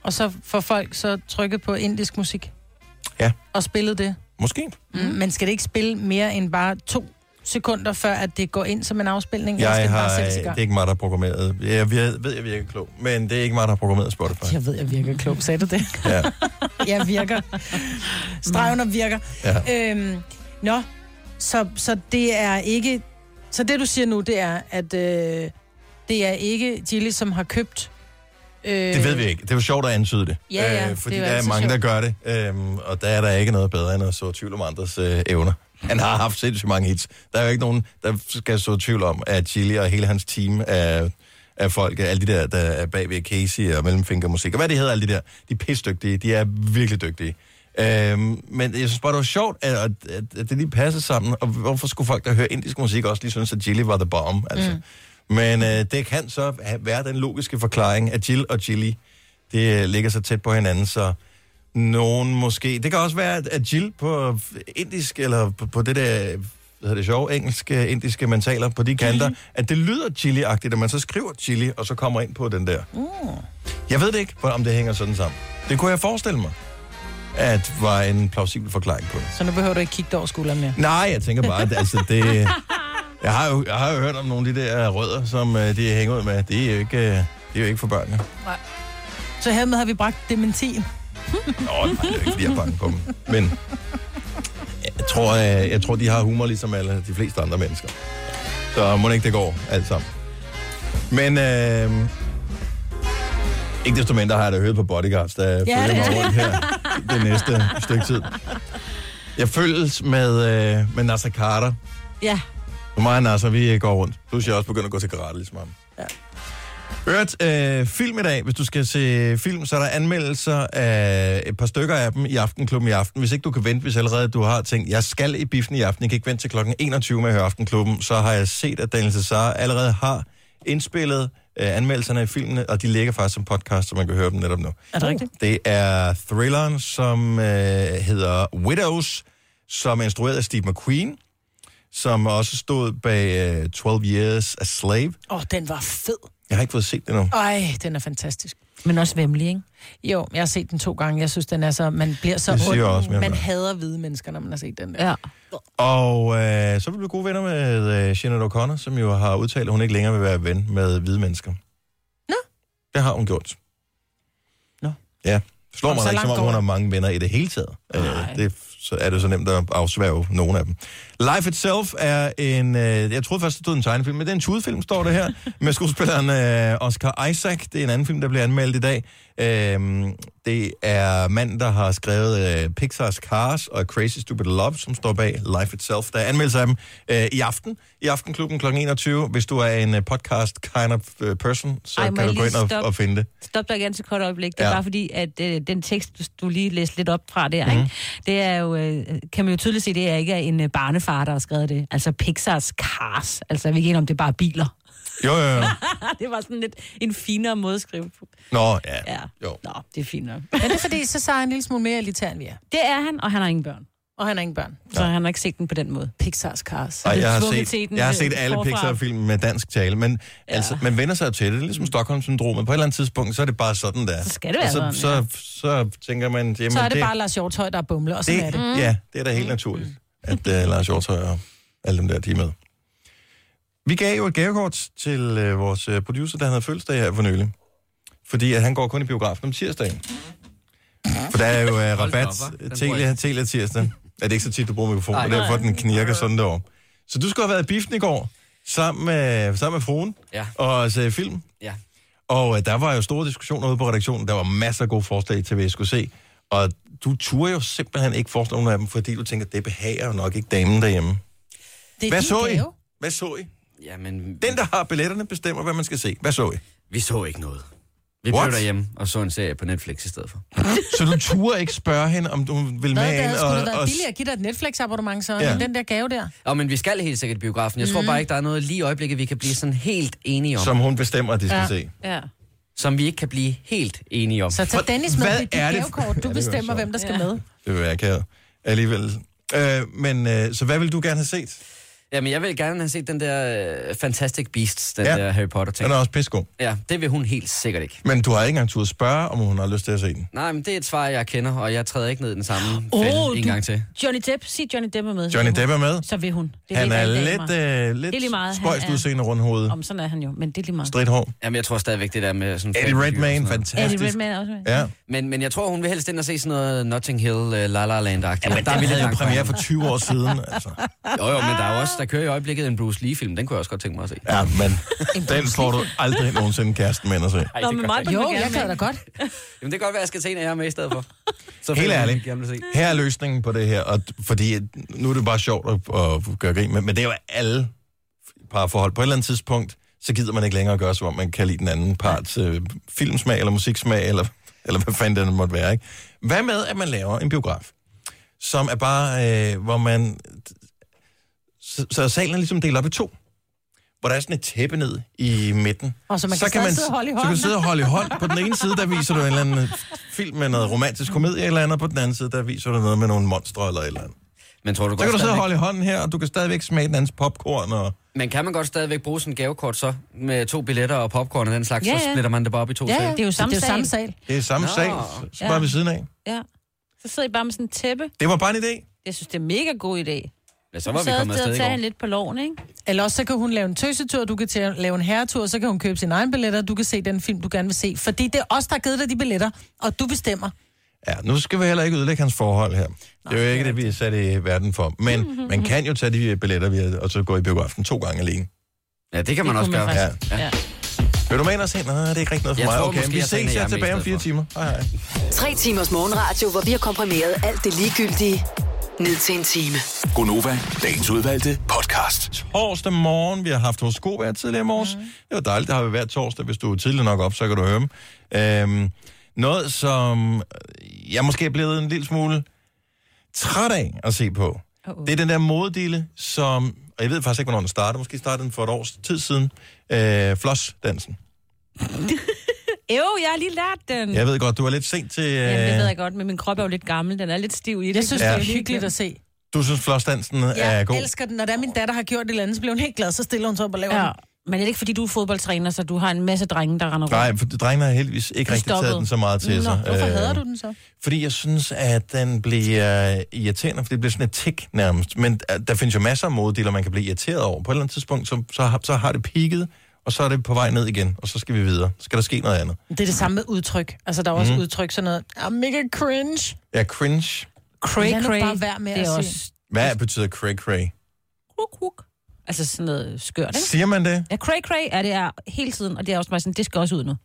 Og så får folk så trykket på indisk musik. Ja. Og spillet det. Måske. Mm. Men skal det ikke spille mere end bare to sekunder, før at det går ind som en afspilning? skal Jeg det har, bare sættes i det gang? er ikke mig, der har programmeret. Jeg ved, ved, jeg virker klog, men det er ikke mig, der har programmeret Spotify. Jeg ved, jeg virker klog. Sagde du det? Ja. <laughs> jeg virker. Stregen og virker. Ja. Øhm, nå, så, så det er ikke... Så det, du siger nu, det er, at øh, det er ikke Gilly, som har købt... Øh, Det ved vi ikke. Det var sjovt at antyde det. Øh, Ja, ja, fordi det er der er mange, der sjovt. gør det. Øhm, og der er der ikke noget bedre end at så tvivl om andres øh, evner. Han har haft sindssygt mange hits. Der er jo ikke nogen, der skal så tvivl om, at Chili og hele hans team af, af folk, alle de der, der er bagved Casey og Mellemfinger Musik, og hvad det hedder, alle de der, de er pisdygtige. De er virkelig dygtige. Øhm, men jeg synes bare, det var sjovt, at, at, at, det lige passede sammen. Og hvorfor skulle folk, der hører indisk musik, også lige synes, at Chili var the bomb? Altså. Mm. Men øh, det kan så være den logiske forklaring, at Jill og Chili, det øh, ligger så tæt på hinanden, så nogen måske... Det kan også være, at- Jill på indisk, eller på, på det der, hvad hedder det sjov, engelske, indiske mentaler på de kanter, at det lyder chili-agtigt, at man så skriver chili, og så kommer ind på den der. Mm. Jeg ved det ikke, om det hænger sådan sammen. Det kunne jeg forestille mig, at var en plausibel forklaring på det. Så nu behøver du ikke kigge dig over skulderen mere. Nej, jeg tænker bare, at altså, det... Jeg har, jo, jeg har jo hørt om nogle af de der rødder, som uh, de hænger ud med. Det er jo ikke, uh, det er jo ikke for børnene. Nej. Så hermed har vi bragt dementien. Nå, nej, det er ikke, fordi jeg er bange på dem. Men jeg tror, jeg, jeg tror, de har humor ligesom alle de fleste andre mennesker. Så må ikke det går alt sammen. Men øh, ikke desto mindre har jeg da hørt på Bodyguards, der Ja, følger det mig rundt her <laughs> det næste stykke tid. Jeg følges med, øh, med Nasser Carter. Ja. For mig og Nasser, vi går rundt. Plus jeg også begyndt at gå til karate, ligesom ham. Ja. Hørt øh, film i dag. Hvis du skal se film, så er der anmeldelser af et par stykker af dem i Aftenklubben i aften. Hvis ikke du kan vente, hvis allerede du har tænkt, jeg skal i biffen i aften, jeg kan ikke vente til klokken 21 med at høre Aftenklubben, så har jeg set, at Daniel Cesar allerede har indspillet øh, anmeldelserne af filmene, og de ligger faktisk som podcast, så man kan høre dem netop nu. Er det rigtigt? Det er thrilleren, som øh, hedder Widows, som er instrueret af Steve McQueen, som også stod bag øh, 12 Years a Slave. Åh, oh, den var fed. Jeg har ikke fået set det endnu. Ej, den er fantastisk. Men også vemmelig, ikke? Jo, jeg har set den to gange. Jeg synes, den er så... Man bliver så også ond. Man hader hvide mennesker, når man har set den der. Ja. Og øh, så er vi blevet gode venner med øh, Sinead O'Connor, som jo har udtalt, at hun ikke længere vil være ven med hvide mennesker. Nå. Det har hun gjort. Nå. Ja. Slår mig ikke, som om hun har mange venner i det hele taget. Øh, det, så er det så nemt at afsværge nogle af dem. Life Itself er en... Øh, jeg troede først, det stod en tegnefilm, men det er en tudefilm, står det her, <laughs> med skuespilleren øh, Oscar Isaac. Det er en anden film, der bliver anmeldt i dag. Øh, det er manden, der har skrevet øh, Pixar's Cars og Crazy Stupid Love, som står bag Life Itself. Der er anmeldelse af dem øh, i aften, i Aftenklubben kl. 21. Hvis du er en øh, podcast kind of øh, person, så Ej, kan du gå ind og, og finde det. Stop dig igen et kort øjeblik. Det er Ja. bare fordi, at øh, den tekst, du- lige læste lidt op fra der, mm. Mhm. ikke? det er jo jo, øh, kan man jo tydeligt se, det er ikke en øh, barnefar, der har skrevet det. Altså Pixars Cars. Altså, jeg ved ikke, om det er bare biler. Jo, jo, jo. <laughs> det var sådan lidt en finere måde at skrive på. Nå, ja. Ja. Jo. Nå, det er fint nok. Men det er fordi, så er han en lille smule mere elitær, end vi er. Det er han, og han har ingen børn. Og han har ingen børn. Så han har ikke set den på den måde. Pixar's Cars. Ej, jeg har set, jeg har øh, set alle forfra. Pixar-film med dansk tale, men ja. altså, man vender sig til det. Det er ligesom Stockholm-syndromet. På et eller andet tidspunkt, så er det bare sådan der. Så skal det være og så, sådan, så, så, tænker man... Jamen, Så er det, bare Lars Hjortøj, der er bumle, og sådan det, er det. Ja, det er da helt naturligt, at uh, Lars Hjortøj og alle dem der, de er med. Vi gav jo et gavekort til uh, vores uh, producer, der havde fødselsdag her for nylig. Fordi at han går kun i biografen om tirsdagen. For der er jo uh, rabat bruger Telia, tirsdag. Er det ikke så tit, du bruger mikrofon, Nej. og derfor den knirker sådan derovre. Så du skulle have været i biffen i går, sammen med, sammen med fruen, Ja. og se film. Ja. Og øh, der var jo store diskussioner ude på redaktionen. Der var masser af gode forslag til, hvad jeg skulle se. Og du turde jo simpelthen ikke forestille nogen af dem, fordi du tænker, det behager jo nok ikke damen derhjemme. Det er Hvad din så I? gave. Hvad så I? Jamen, Den, der har billetterne, bestemmer, hvad man skal se. Hvad så I? vi så ikke noget. Vi What? blev derhjemme og så en serie på Netflix i stedet for. <laughs> Så du turde ikke spørge hende, om du vil Hvad, med det ind havde sgu da og... været og billigere at give dig et Netflix-abonnement, så Ja. ja. den der gave der. Og men vi skal helt sikkert i biografen. Jeg tror Mhm. bare ikke, der er noget lige i øjeblikket, vi kan blive sådan helt enige om. som hun bestemmer, at de skal Ja. se. Ja. Som vi ikke kan blive helt enige om. Så tag Dennis med hvad dit er det- gavekort. Du det bestemmer, hvem der skal Ja. med. Det vil være akavet. Alligevel. Øh, men, øh, så hvad vil du gerne have set? Jamen, jeg vil gerne have set den der uh, Fantastic Beasts, den Ja. ja. der Harry Potter-ting. Den er også pissegod. Ja, det vil hun helt sikkert ikke. Men du har ikke engang turde spørge, om hun har lyst til at se den. Nej, men det er et svar, jeg kender, og jeg træder ikke ned i den samme Åh, fælde en du- gang til. Johnny Depp, sig Johnny Depp er med. så Johnny vil hun- Depp er med. Så vil hun. Det Han ved er lidt, øh, Det er lige lidt meget, spøjst er- udseende rundt hovedet. Om sådan er han jo, men det er lige meget. Stridt hår. Jamen, jeg tror stadigvæk, det der med sådan... Eddie Redmayne, fantastisk. Eddie Redmayne er også med. Ja. Men, men jeg tror, hun vil helst ind og se sådan noget Notting Hill, uh, La La Land-agtigt. Ja, men der er vi havde lidt jo premiere fra for 20 år siden, altså. Jo, jo, men der er også, der kører i øjeblikket en Bruce Lee-film. Den kunne jeg også godt tænke mig at se. Ja, men <laughs> den får du aldrig nogensinde kæresten med at se. Ej, Nå, det men mig. Jo, jeg kan da godt. <laughs> Jamen, det kan godt være, at jeg skal se en af jer med i stedet for. Så Helt ærligt. Her er løsningen på det her, og fordi nu er det bare sjovt at, at gøre grin med, men det er jo alle parforhold. På et eller andet tidspunkt, så gider man ikke længere at gøre, som om man kan lide den anden parts øh, filmsmag eller musiksmag, eller, eller hvad fanden det måtte være. Ikke? Hvad med, at man laver en biograf, som er bare, øh, hvor man... Så, så salen er ligesom delt op i to. Hvor der er sådan et tæppe ned i midten. Og så man kan stadig sidde og holde i Så kan du sidde og holde i hånd. På den ene side, der viser du en eller anden film med noget romantisk komedie eller andet, og på den anden side, der viser du noget med nogle monstre eller et eller andet. Men tror du Så godt kan du sidde og holde i hånden her, og du kan stadigvæk smage den andens popcorn. Og... Men kan man godt stadigvæk bruge sådan en gavekort så, med to billetter og popcorn og den slags, Ja, så ja. splitter man det bare op i to Ja, ja. Det er jo samme det er jo samme sal. sal. Det er samme Nå. sag, så bare Ja. ved siden af. Ja. Så sidder I bare med sådan en tæppe. Det var bare en idé. Jeg synes, det er en mega god idé. Ja, så var vi Så kommet afsted og i tager går. lidt på loven, ikke? Eller også så kan hun lave en tøsetur, du kan til lave en herretur, så kan hun købe sin egen billetter, du kan se den film, du gerne vil se. Fordi det er os, der har givet dig de billetter, og du bestemmer. Ja, nu skal vi heller ikke ødelægge hans forhold her. Det er jo ikke det, vi er sat i verden for. Men man kan jo tage de billetter, vi har, og så gå i biografen to gange alene. Ja, det kan man Det også kunne man gøre. faktisk. Ja. Ja. Vil du med ind og se? Nej, det er ikke rigtig noget for Jeg mig. tror okay, måske, vi ses her tilbage om fire for. timer. Hej, hej. Tre timers morgenradio, hvor vi har komprimeret alt det ligegyldige ned til en time. Gonova, dagens udvalgte podcast. Torsdag morgen, vi har haft horoskop her tidligere i morges. Mm. Det var dejligt, det har vi hver torsdag. Hvis du er tidligt nok op, så kan du høre dem. Øhm, noget, som jeg måske er blevet en lille smule træt af at se på. Uh-oh. Det er den der modedele, som... Og jeg ved faktisk ikke, hvornår den startede. Måske startede den for et års tid siden. Øh, Floss-dansen. <laughs> Jo, jeg har lige lært den. Jeg ved godt, du er lidt sent til... Øh, Jamen, det ved jeg godt, men min krop er jo lidt gammel. Den er lidt stiv i det. Jeg synes, Ja. ja. det er hyggeligt at se. Du synes, Floss-dansen er Jeg god? elsker den. Når der min datter har gjort et eller andet, så bliver hun helt glad, så stiller hun sig op og laver Ja. den. Men er det ikke, fordi du er fodboldtræner, så du har en masse drenge, der render rundt? Nej, for drengene har heldigvis ikke rigtig taget den så meget til Nå, sig. Hvorfor Øh, hader du den så? Fordi jeg synes, at den bliver irriterende, for det bliver sådan et tik nærmest. Men øh, der findes jo masser af modedeler, man kan blive irriteret over. På et eller andet tidspunkt, så, så, har, så har det peaked, og så er det på vej ned igen, og så skal vi videre. Så skal der ske noget andet. Det er det samme med udtryk. Altså, der er også mm. udtryk sådan noget. I'm mega cringe. Ja, cringe. Cray, Lad cray. bare være med det at er sige. også Hvad betyder cray cray? kruk, kruk. Altså sådan noget skørt, ikke? Siger man det? Ja, cray, cray er det er hele tiden, og det er også bare sådan, det skal også ud nu.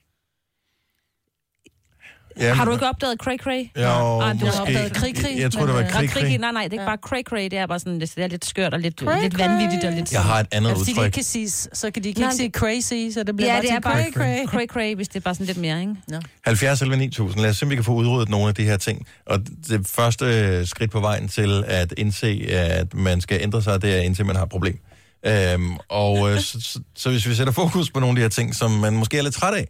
Jamen- Har du ikke opdaget Cray Cray? Jo, Nej, du måske. har opdaget Krig Krig. Jeg- tror, det var øh, Krig nej, Krig. Nej, nej, det er ikke bare Cray Cray. Det er bare sådan, det er lidt skørt og lidt, Cray lidt Cray. vanvittigt og lidt... Jeg har et andet Ja, de udtryk. ikke kan sige, så kan de ikke, Nej, ikke sige crazy, så det bliver Ja, bare det er bare cray cray. Cray Cray, hvis det er bare sådan lidt mere, ikke? Ja. 70 eller 9000. Lad os se, om vi kan få udryddet nogle af de her ting. Og det første skridt på vejen til at indse, at man skal ændre sig, det er indtil man har et problem. Øhm, og øh, så, så, så hvis vi sætter fokus på nogle af de her ting, som man måske er lidt træt af,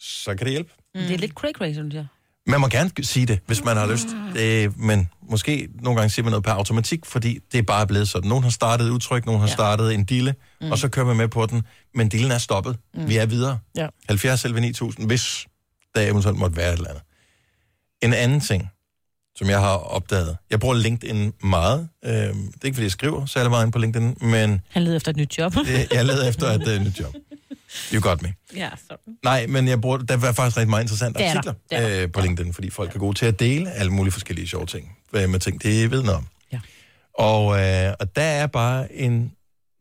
så kan det hjælpe. Mm. Det er lidt Cray Cray, synes jeg. Man må gerne sige det, hvis man har lyst. Det, men måske nogle gange siger man noget per automatik, fordi det er bare blevet sådan. Nogen har startet et udtryk, nogen har ja. startet en dille, mm. og så kører man med på den. Men dillen er stoppet. Mm. Vi er videre. Ja. 70 selv 9000, hvis der eventuelt måtte være et eller andet. En anden ting, som jeg har opdaget. Jeg bruger LinkedIn meget. Øhm, det er ikke, fordi jeg skriver særlig meget ind på LinkedIn, men Han leder efter et nyt job. jeg leder efter et uh, nyt job. <laughs> You got me. ja, så. Nej, men jeg bruger, der er faktisk rigtig meget interessante er der. artikler Det er øh, på LinkedIn, fordi folk er gode til at dele alle mulige forskellige sjove ting. Hvad med ting, det ved noget om. Ja. Og, øh, og der er bare en...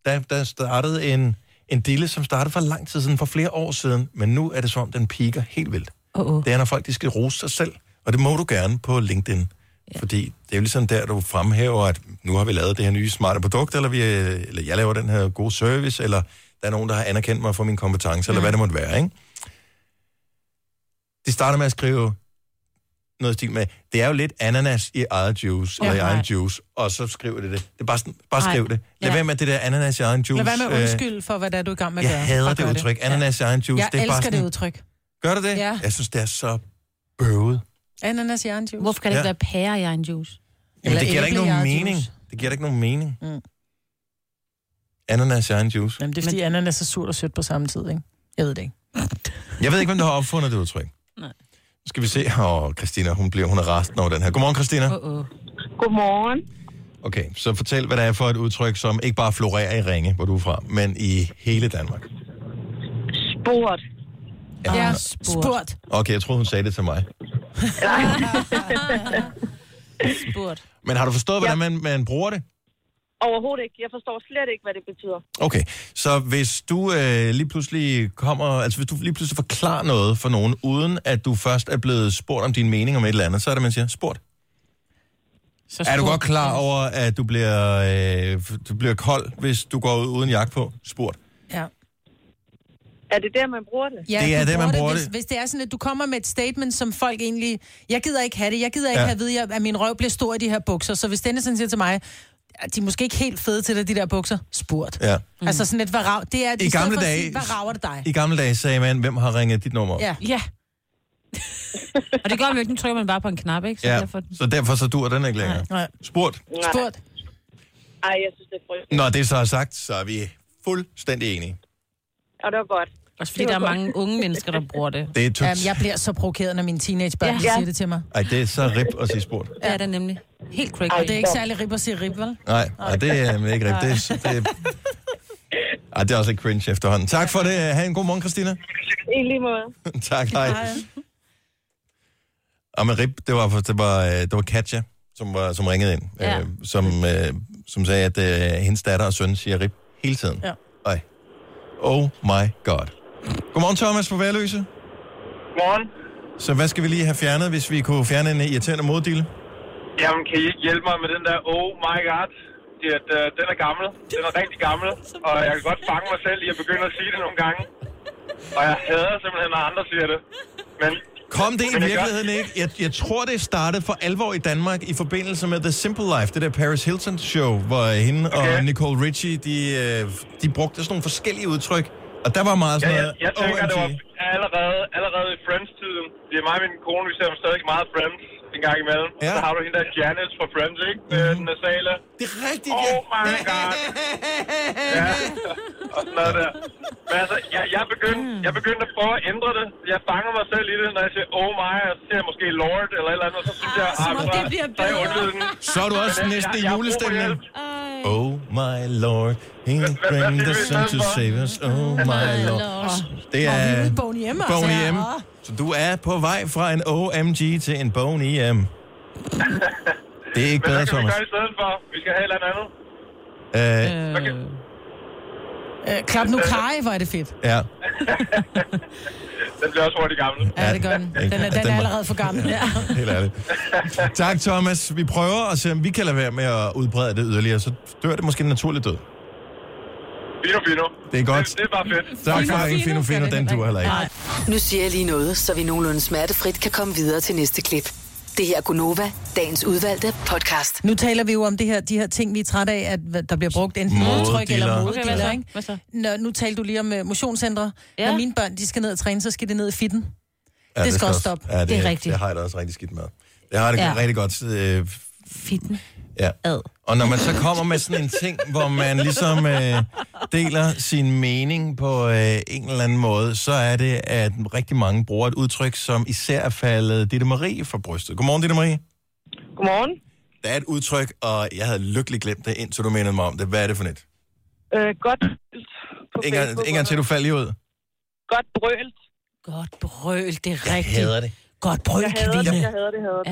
Der, der startede en, en dille, som startede for lang tid siden, for flere år siden, men nu er det som om, den piker helt vildt. Uh-uh. Det er, når folk de skal rose sig selv, og det må du gerne på LinkedIn. Ja. Fordi det er jo ligesom der, du fremhæver, at nu har vi lavet det her nye smarte produkt, eller, vi, øh, eller jeg laver den her gode service, eller der er nogen, der har anerkendt mig for min kompetence, eller hvad det måtte være, ikke? De starter med at skrive noget stil med, det er jo lidt ananas i eget juice, Ja, eller i egen juice, og så skriver det det. Det er bare, sådan, bare Nej. skriv det. Lad Ja. være med det der ananas i egen juice. Lad være med øh, undskylde for, hvad det er, du er i gang med at gøre. Jeg hader det udtryk. Ananas i egen juice. Jeg det er elsker bare sådan, det udtryk. Gør du det? Ja. Jeg synes, det er så bøvet. Ananas i egen juice. Hvorfor kan det ikke Ja. være pære i egen juice? Jamen, Eller det giver da ikke nogen mening. juice. Det giver da ikke nogen mening. Mm. Ananas i egen juice. Jamen, det er fordi ananas er surt og sødt på samme tid, ikke? Jeg ved det ikke. Jeg ved ikke, hvem der har opfundet det udtryk. Nej. Nu skal vi se. Åh, oh, Christina, hun bliver hun er resten over den her. Godmorgen, Christina. Uh-uh. Godmorgen. Okay, så fortæl, hvad det er for et udtryk, som ikke bare florerer i Ringe, hvor du er fra, men i hele Danmark. Sport. Ja, spurt. Okay, jeg troede, hun sagde det til mig. <laughs> Spurt. Men har du forstået, hvordan man, man bruger det? Overhovedet ikke. Jeg forstår slet ikke, hvad det betyder. Okay, så hvis du øh, lige pludselig kommer, altså hvis du lige pludselig forklarer noget for nogen, uden at du først er blevet spurgt om din mening om et eller andet, så er det, man siger, spurgt. Så Er du godt klar over, at du bliver, øh, du bliver kold, hvis du går ud uden jakke på? Spurgt. Ja. Er det der, man bruger det? Ja, Det er du der, man bruger hvis, det. Hvis det er sådan, at du kommer med et statement, som folk egentlig... Jeg gider ikke have det. Jeg gider ikke Ja. have at vide, at min røv bliver stor i de her bukser. Så hvis denne sådan siger til mig, de er måske ikke helt fede til det, de der bukser, spurgt. Ja. Mm. Altså sådan et, hvad rav... Det er, I stedet gamle dage- Sige, hvad rager det dig? I gamle dage sagde man, hvem har ringet dit nummer? op? Ja. Ja. <laughs> og det gør man jo ikke, nu trykker man bare på en knap, ikke? Så ja. derfor... Så derfor så dur den ikke længere. Nej. Spurgt. Nej. Spurgt. Ej, jeg synes, det er frygteligt. Når det så er sagt, så er vi fuldstændig enige. Og det var godt. Også fordi der er mange unge mennesker, der bruger det. Det er tut... Jamen, jeg bliver så provokeret, når mine teenagebørn Ja. ja. siger det til mig. Ej, det er så rip at sige spurgt. Det er det nemlig. Helt crazy. Og det er ikke særlig rip at sige rip, vel? Nej, nej, det er ikke rip. Det er, det er... Ej, det er også lidt cringe efterhånden. Tak for det. Ha' en god morgen, Christina. I lige måde. <laughs> tak, hej. Og med rip, det var, det var, øh, det var Katja, som, var, som ringede ind, Ja. øh, som, øh, som sagde, at øh, hendes datter og søn siger rip hele tiden. Ja. Ej. Oh my god. Godmorgen, Thomas på Værløse. Morgen. Så hvad skal vi lige have fjernet, hvis vi kunne fjerne en irriterende moddille? Jamen, kan I ikke hjælpe mig med den der oh my god? Det, at, uh, den er gammel. Den er rigtig gammel. Og jeg kan godt fange mig selv i at begynde at sige det nogle gange. Og jeg hader simpelthen, når andre siger det. Men Kom det i virkeligheden ikke? Jeg, jeg tror, det startede for alvor i Danmark i forbindelse med The Simple Life, det der Paris Hilton show, hvor hende okay. og Nicole Richie, de, øh, de brugte sådan nogle forskellige udtryk. Og der var meget Ja, sådan jeg, noget, jeg tænker, OMG. det var allerede, allerede i Friends-tiden. Det er mig og min kone, vi ser stadig meget Friends en gang imellem. Ja. Så har du hende der Janice fra Friends, ikke? Med Mhm. den nasale. Det er rigtigt, Oh my god. ja, og sådan noget der. Men altså, jeg, jeg, begyndte, jeg begyndte at prøve at ændre det. Jeg fanger mig selv i det, når jeg siger oh my, og så siger jeg måske Lord eller et eller andet, og så synes jeg, som ah, om så, det bliver så jeg den. Så er du også Men, næsten jeg- jeg julestemning. Oh my lord, he bring the sun to save us. Oh my <laughs> lord. Det Og vi er Boney M, altså. Boney M. Så du er på vej fra en OMG til en Boney M. <laughs> Det er ikke Men bedre, hvad kan vi Thomas. gøre i stedet for? Vi skal have et eller andet. Øh, Okay. Øh, klap nu kaj, hvor er det fedt. Ja. <laughs> Den bliver også hurtigt gammel. Ja, det gør den. Den er, den er allerede for gammel. Ja. Helt ærligt. Tak, Thomas. Vi prøver at se, om vi kan lade være med at udbrede det yderligere, så dør det måske en naturlig død. Fino, fino. Det er godt. Det, det er bare fedt. Tak for ringen, Fino Fino. Den duer heller ikke. Nu siger jeg lige noget, så vi nogenlunde smertefrit kan komme videre til næste klip. Det her er Gunova, dagens udvalgte podcast. Nu taler vi jo om det her, de her ting, vi er trætte af, at der bliver brugt enten modtryk eller Okay, hvad så? ikke? Hvad så? Nå, nu talte du lige om uh, motionscentre. Ja. Når mine børn de skal ned og træne, så skal de ned i fitten. Ja, det skal også stoppe. Ja, det, Det er rigtigt. Det har jeg da også rigtig skidt med. Det har det ja. rigtig godt. Øh, Fitten. Ja. Ad. Og når man så kommer med sådan en ting, hvor man ligesom øh, deler sin mening på øh, en eller anden måde, så er det, at rigtig mange bruger et udtryk, som især er faldet Ditte Marie for brystet. Godmorgen, Ditte Marie. Godmorgen. Der er et udtryk, og jeg havde lykkeligt glemt det, indtil du mindede mig om det. Hvad er det for net? Øh, godt på En gang, til, du faldt lige ud. Godt brølt. Godt brøl, det er Jeg rigtigt. hader det. Godt brøl, Jeg hader det, jeg hader det, jeg hader det.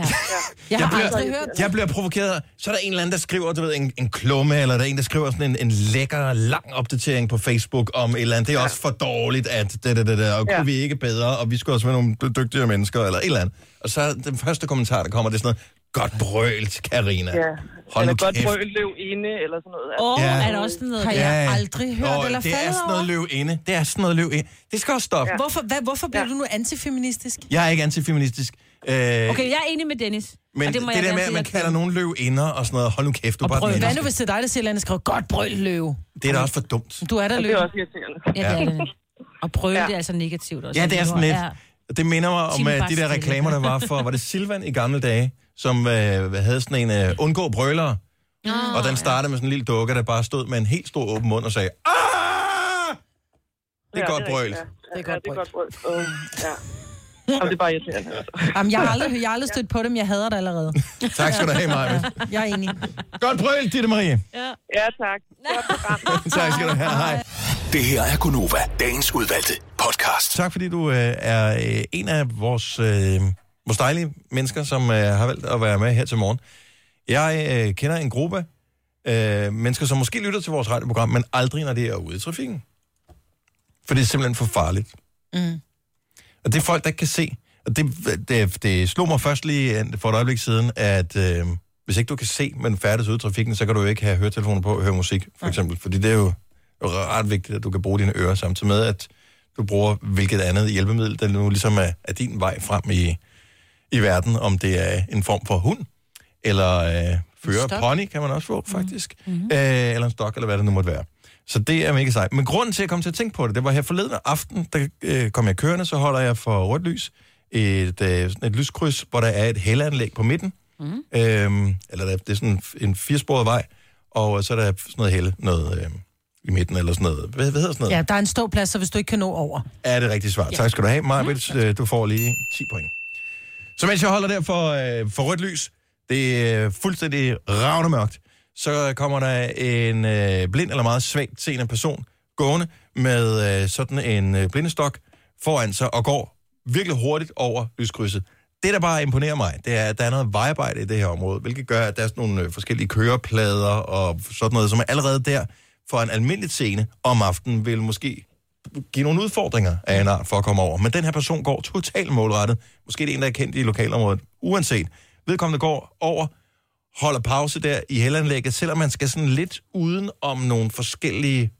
Ja. Jeg har bliver, aldrig hørt Jeg bliver provokeret. Så er der en eller anden, der skriver, du ved, en, en klumme, eller der er en, der skriver sådan en, en lækker, lang opdatering på Facebook om et eller andet. Det er ja. også for dårligt, at det, det, det, det, og kunne Ja. vi ikke bedre, og vi skulle også være nogle dy- dygtigere mennesker, eller et eller andet. Og så er den første kommentar, der kommer, det er sådan noget, godt brølt, Karina. Ja. Hold eller godt brøl, løv inde, eller sådan noget. Åh, Ja. er der også sådan noget? Har der? jeg aldrig hørt Åh, eller det er sådan noget over. løv inde. Det er sådan noget løv inde. Det skal også stoppe. Ja. Hvorfor, hvad, hvorfor bliver ja. du nu antifeministisk? Jeg er ikke antifeministisk. Øh, Okay, jeg er enig med Dennis. Men Og det, må det jeg der med, at man kalder nogen løv inder og sådan noget, hold nu kæft, du er bare et Hvad nu, hvis det er dig, der siger, at skriver, godt brøl, løve? Det er da også for dumt. Du er der Ja, løve. det er også irriterende. Ja, det er det. Og prøve, Ja. det er altså negativt også. Ja, det er sådan lidt. Ja. Det minder mig om uh, de der reklamer, der var for, var det Silvan i gamle dage, som uh, havde sådan en uh, undgå brølere. Oh, og den startede med sådan en lille dukke, der bare stod med en helt stor åben mund og sagde, ah! Det er Ja, godt det er brøl. ja. Det er Ja, godt det er godt brøl. Uh, ja. <laughs> Jamen, det er bare irriterende. Altså. Jamen, jeg har aldrig, jeg har aldrig stødt på dem, jeg hader det allerede. <laughs> Tak skal du have, Maja. Jeg er enig. Godt brøl, Ditte Marie. Ja, tak. Godt program. <laughs> tak skal du have. Hej. Det her er Gunova, dagens udvalgte podcast. Tak fordi du øh, er øh, en af vores, øh, vores dejlige mennesker, som øh, har valgt at være med her til morgen. Jeg øh, kender en gruppe øh, mennesker, som måske lytter til vores radioprogram, men aldrig, når det er ude i trafikken. For det er simpelthen for farligt. Mm. Og det er folk, der ikke kan se. Og det, det, det slog mig først lige øh, for et øjeblik siden, at øh, hvis ikke du kan se, men færdes ude i trafikken, så kan du jo ikke have høretelefoner på og høre musik, for eksempel. Fordi det er jo jo ret vigtigt, at du kan bruge dine ører samtidig med, at du bruger hvilket andet hjælpemiddel, der nu ligesom er, er din vej frem i, i verden, om det er en form for hund, eller øh, fører pony, kan man også få, faktisk, mm-hmm. øh, eller en stok, eller hvad det nu måtte være. Så det er mega sejt. Men grunden til, at jeg kom til at tænke på det, det var her forleden aften, der øh, kom jeg kørende, så holder jeg for rødt lys, et, øh, et lyskryds, hvor der er et hældeanlæg på midten. Mm. Øhm, eller der, det er sådan en firesporet vej, og så er der sådan noget hælde, noget øh, i midten, eller sådan noget. Hvad, hvad hedder sådan noget? Ja, der er en ståplads, så hvis du ikke kan nå over. Er det rigtigt svar? Ja. Tak skal du have, Marvitt. Mm. Du får lige 10 point. Så mens jeg holder der for, øh, for rødt lys, det er fuldstændig ravne mørkt, så kommer der en øh, blind eller meget svagt seende person gående med øh, sådan en øh, blindestok foran sig og går virkelig hurtigt over lyskrydset. Det, der bare imponerer mig, det er, at der er noget vejarbejde i det her område, hvilket gør, at der er sådan nogle øh, forskellige køreplader og sådan noget, som er allerede der for en almindelig scene om aftenen vil måske give nogle udfordringer af en art for at komme over. Men den her person går totalt målrettet. Måske det er en, der er kendt i lokalområdet. Uanset. Vedkommende går over, holder pause der i helanlægget, selvom man skal sådan lidt uden om nogle forskellige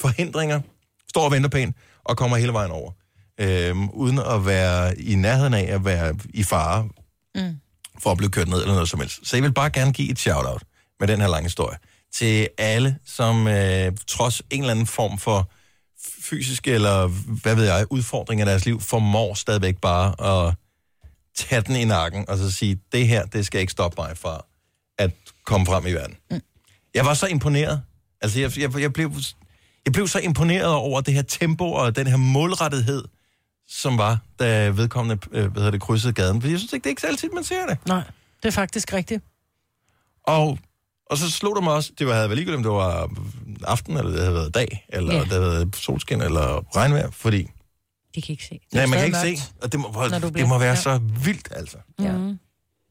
forhindringer. Står og venter pænt og kommer hele vejen over. Øhm, uden at være i nærheden af at være i fare Mm. for at blive kørt ned eller noget som helst. Så jeg vil bare gerne give et shout-out med den her lange historie til alle, som øh, trods en eller anden form for fysiske eller, hvad ved jeg, udfordringer i deres liv, formår stadigvæk bare at tage den i nakken og så sige, det her, det skal ikke stoppe mig fra at komme frem i verden. Mm. Jeg var så imponeret. Altså, jeg, jeg, jeg, blev, jeg blev så imponeret over det her tempo og den her målrettethed, som var, da vedkommende øh, hvad hedder det, krydsede gaden. For jeg synes ikke, det er ikke altid, man ser det. Nej, det er faktisk rigtigt. Og, og så slog det mig også, det var, havde været ligegyldigt, om det var aften, eller det havde været dag, eller Ja. det havde været solskin, eller regnvejr, fordi De kan ikke se. ja, man kan ikke se, mørkt, og det må, du det må være ja. så vildt, altså. Ja. Mm.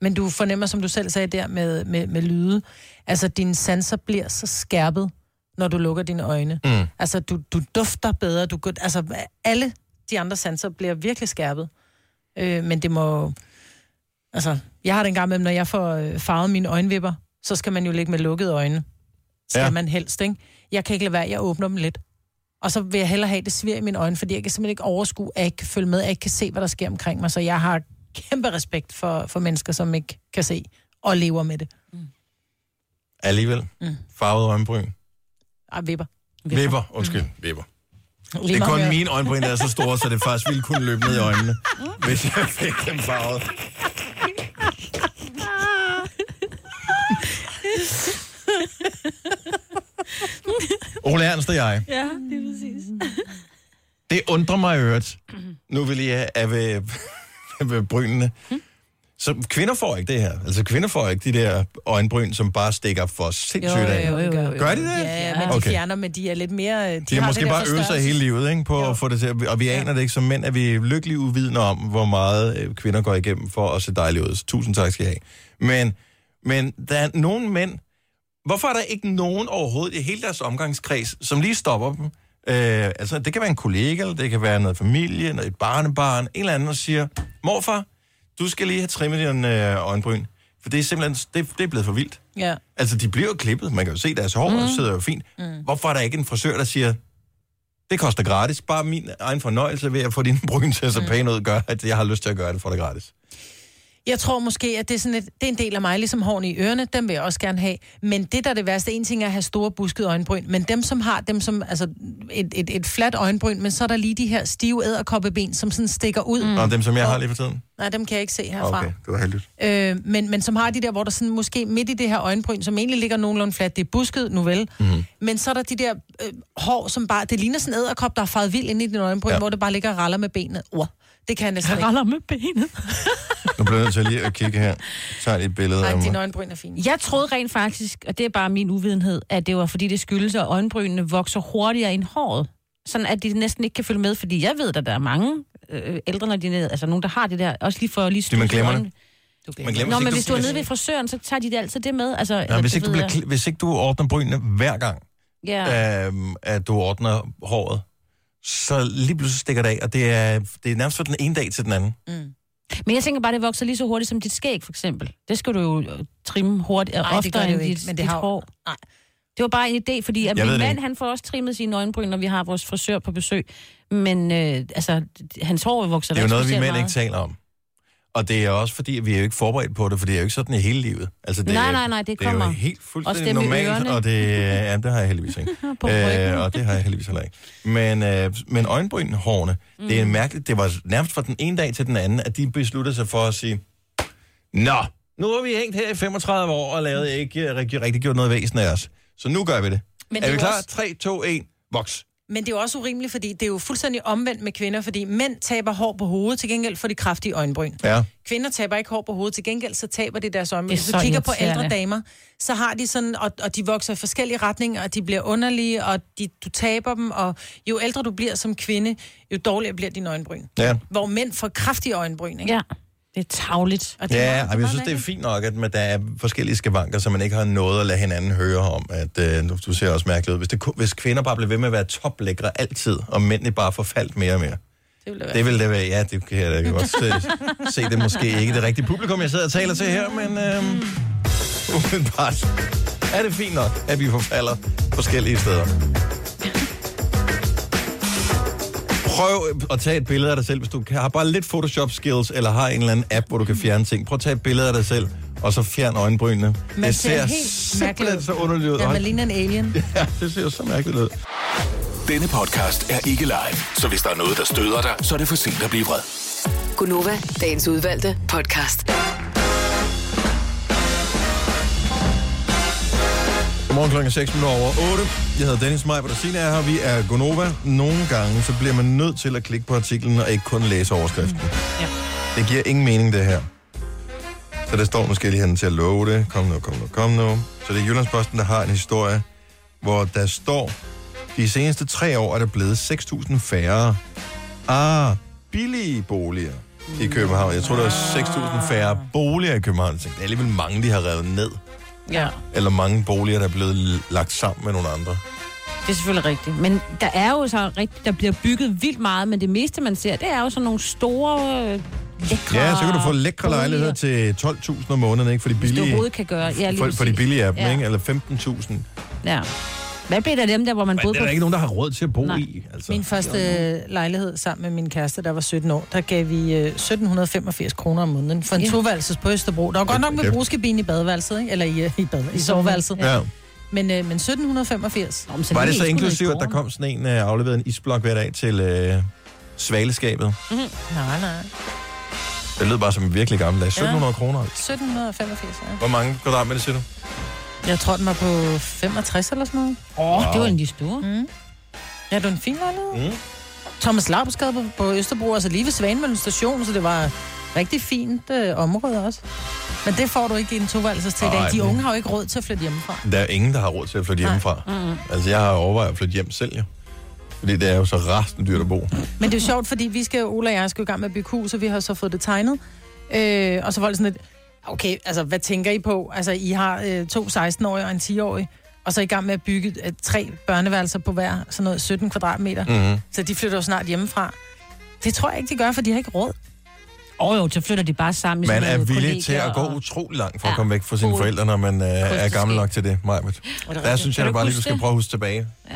Men du fornemmer, som du selv sagde der med, med, med lyde, altså dine sanser bliver så skærpet, når du lukker dine øjne. Mm. Altså, du, du dufter bedre, du, altså, alle de andre sanser bliver virkelig skærpet. Øh, men det må... Altså, jeg har det en gang med, når jeg får øh, farvet mine øjenvipper, så skal man jo ligge med lukkede øjne. Skal ja. man helst, ikke? Jeg kan ikke lade være, jeg åbner dem lidt. Og så vil jeg hellere have det svir i mine øjne, fordi jeg kan simpelthen ikke overskue, at jeg ikke kan følge med, at jeg ikke kan se, hvad der sker omkring mig. Så jeg har kæmpe respekt for, for mennesker, som ikke kan se og lever med det. Alligevel. Mm. Farvet øjenbryn. Ej, vipper. Vipper, undskyld, vipper. Lige Det er kun mine øjenbryn, der er så store, så det faktisk ville kunne løbe ned i øjnene, hvis jeg fik dem farvet. <laughs> Ole Ernst og jeg, Ja, det er præcis. det undrer mig i øvrigt, nu vil jeg er ved, ved brynene. Så kvinder får ikke det her. Altså kvinder får ikke de der øjenbryn, som bare stikker for sindssygt af. Gør de det? Ja, men de Okay. fjerner, men de er lidt mere... De, De har måske det der bare øvet sig hele livet ikke, på at få det til, og vi aner det ikke som mænd, at vi er lykkeligt uvidende om, hvor meget øh, kvinder går igennem for at se dejlige ud. Så tusind tak skal I have. Men, men der er nogle mænd, hvorfor er der ikke nogen overhovedet i hele deres omgangskreds, som lige stopper dem? Øh, altså, det kan være en kollega, eller det kan være noget familie, noget et barnebarn, en eller anden, og siger, morfar, du skal lige have trimmet dine øh, øjenbryn, for det er simpelthen, det, det er blevet for vildt. Ja. Altså, de bliver jo klippet. Man kan jo se deres hår, mm. Og sidder jo fint. Mm. Hvorfor er der ikke en frisør, der siger, det koster gratis. Bare min egen fornøjelse ved at få dine <laughs> bryn til at se pæne ud, gør, at jeg har lyst til at gøre det for det gratis. Jeg tror måske, at det er, sådan et, det er en del af mig, ligesom hårene i ørerne, dem vil jeg også gerne have. Men det, der er det værste, en ting er at have store buskede øjenbryn, men dem, som har dem som, altså et, et, et fladt øjenbryn, men så er der lige de her stive æderkoppeben, som sådan stikker ud. Mm. Og dem, som jeg har lige for tiden? Nej, dem kan jeg ikke se herfra. Okay, det var heldigt. Øh, men, men som har de der, hvor der sådan måske midt i det her øjenbryn, som egentlig ligger nogenlunde fladt, det er busket, nu vel. Mm. Men så er der de der øh, hår, som bare, det ligner sådan en æderkop, der er faret vild ind i din øjenbryn, Ja. hvor det bare ligger og raller med benet. Uh, det kan jeg næsten ikke. Raller med benet. <laughs> Nu bliver jeg nødt til lige at kigge her. Så et billede af Nej, dine mig. øjenbryn er fine. Jeg troede rent faktisk, og det er bare min uvidenhed, at det var fordi det skyldes, at øjenbrynene vokser hurtigere end håret. Sådan at de næsten ikke kan følge med, fordi jeg ved, at der er mange øh, ældre, når de er nede, altså nogen, der har det der, også lige for lige Fordi man glemmer det. Man glemmer, Nå, men ikke hvis du er hvis- nede ved frisøren, så tager de det altid det med. Altså, Ja, hvis, det ikke du bliver, hvis ikke du ordner brynene hver gang, Ja. øhm, at du ordner håret, så lige pludselig stikker det af, og det er, det er nærmest fra den ene dag til den anden. Men jeg tænker bare, det vokser lige så hurtigt som dit skæg, for eksempel. Det skal du jo øh, trimme hurtigt, Nej, Nej, det gør oftere det end ikke, dit, men det dit har hår. Nej. Det var bare en idé, fordi at Jeg min mand, han får også trimmet sine øjenbryn, når vi har vores frisør på besøg. Men øh, altså, hans hår vokser Det er jo noget, vi mænd meget. ikke taler om. Og det er også fordi, at vi er jo ikke forberedt på det, for det er jo ikke sådan i hele livet. Altså, det, Nej, er- nej, nej, det Det er kommer. jo helt fuldstændig normalt, og det, ja, det har jeg heldigvis ikke. <laughs> Ryggen. og det har jeg heldigvis heller ikke. Men, øh, men øjenbrynhårene, mm. det er mærkeligt. Det var nærmest fra den ene dag til den anden, at de besluttede sig for at sige, Nå, nu har vi hængt her i 35 år og lavet ikke rigtig, rigtig gjort noget væsen af os. Så nu gør vi det. Men er det er vi klar? også- 3, 2, 1, voks. Men det er jo også urimeligt, fordi det er jo fuldstændig omvendt med kvinder, fordi mænd taber hår på hovedet, til gengæld for de kraftige øjenbryn. Ja. Kvinder taber ikke hår på hovedet, til gengæld så taber de deres øjenbryn. Det Hvis du kigger på ældre damer, så har de sådan, og, og de vokser i forskellige retninger, og de bliver underlige, og de, du taber dem, og jo ældre du bliver som kvinde, jo dårligere bliver dine øjenbryn. Ja. Hvor mænd får kraftige øjenbryn, ikke? Ja, det er tavligt. Og det er Ja, og jeg synes, det er fint nok, at man- der er forskellige skavanker, så man ikke har noget at lade hinanden høre om. At, øh, du ser også mærkeligt ud. Hvis, det, hvis kvinder bare bliver ved med at være toplækre altid, og mændene bare forfaldt mere og mere. Det vil det være. Det vil det være, ja, det kan jeg da godt se, se. Det er måske ikke det rigtige publikum, jeg sidder og taler til her, men øhm, umiddelbart er det fint nok, at vi forfalder forskellige steder. Prøv at tage et billede af dig selv, hvis du kan, har bare lidt Photoshop skills, eller har en eller anden app, hvor du kan fjerne ting. Prøv at tage et billede af dig selv, og så fjern øjenbrynene. Man det ser simpelthen ud. så underligt ud. Ja, man ligner en alien. <laughs> Ja, det ser jo så mærkeligt ud. Denne podcast er ikke live, så hvis der er noget, der støder dig, så er det for sent at blive vred. Gunova, dagens udvalgte podcast. Godmorgen klokken 6 minutter over 8. Jeg hedder Dennis Maj, og Signe er her. Vi er Gonova. Nogle gange, så bliver man nødt til at klikke på artiklen, og ikke kun læse overskriften. Ja. Det giver ingen mening, det her. Så der står måske lige henne til at love det. Kom nu, kom nu, kom nu. Så det er Jyllandsposten, der har en historie, hvor der står, de seneste tre år er der blevet 6.000 færre ah, billige boliger i København. Jeg tror, der var 6.000 færre boliger i København. Jeg tænkte, det er alligevel mange, de har revet ned. Ja. Eller mange boliger, der er blevet lagt sammen med nogle andre. Det er selvfølgelig rigtigt. Men der er jo så rigtigt, der bliver bygget vildt meget, men det meste, man ser, det er jo sådan nogle store, øh, lækre Ja, så kan du få lækre boliger. lejligheder til 12.000 om måneden, ikke? For de Hvis du billige, overhovedet kan gøre. Ja, lige for, for de billige af dem, Ja. ikke? Eller 15.000. Ja. Hvad blev der dem der, hvor man Men boede er på? der ikke nogen, der har råd til at bo Nej. i. Altså. Min første lejlighed sammen med min kæreste, der var 17 år, der gav vi øh, 1785 kroner om måneden for en Ja. toværelses på Østerbro. Der var godt nok med Ja. brugskabine i badeværelset, ikke? eller i, øh, i, bad, i soveværelset. Ja. Men, øh, men 1785. Nå, men Var det så inklusivt, at der kom sådan en uh, afleveret en isblok hver dag til uh, svaleskabet? Mm-hmm. Nej, nej. Det lød bare som en virkelig gammel dag. 1700 kroner. 1785, ja. Hvor mange kvadratmeter siger du? Jeg tror, den var på 65 eller sådan noget. Åh, oh, Wow. det var en lige store. Mm. Ja, det var en fin lejlighed. Mm. Thomas Laubsgade på, på Østerbro, altså lige ved Svanemøllen station, så det var rigtig fint øh, område også. Men det får du ikke i en toværelses til i dag. De unge har jo ikke råd til at flytte hjemmefra. Der er ingen, der har råd til at flytte Nej. hjemmefra. Mm-mm. Altså, jeg har overvejet at flytte hjem selv, jo. Fordi det er jo så rasende dyrt at bo. Men det er jo sjovt, fordi vi skal, Ola og jeg skal jo i gang med at bygge hus, og vi har så fået det tegnet. Øh, og så var det sådan lidt, okay, altså hvad tænker I på? Altså, I har øh, to 16-årige og en 10-årig, og så er I gang med at bygge øh, tre børneværelser på hver, sådan noget 17 kvadratmeter. Mhm. Så de flytter jo snart hjemmefra. Det tror jeg ikke, de gør, for de har ikke råd. Åh oh, jo, så flytter de bare sammen. i Man er villig til at gå og- utrolig langt for Ja. at komme væk fra sine forældre, når man øh, er gammel nok til det, Majbet. Der synes jeg da bare lige, du skal prøve at huske tilbage. Ja.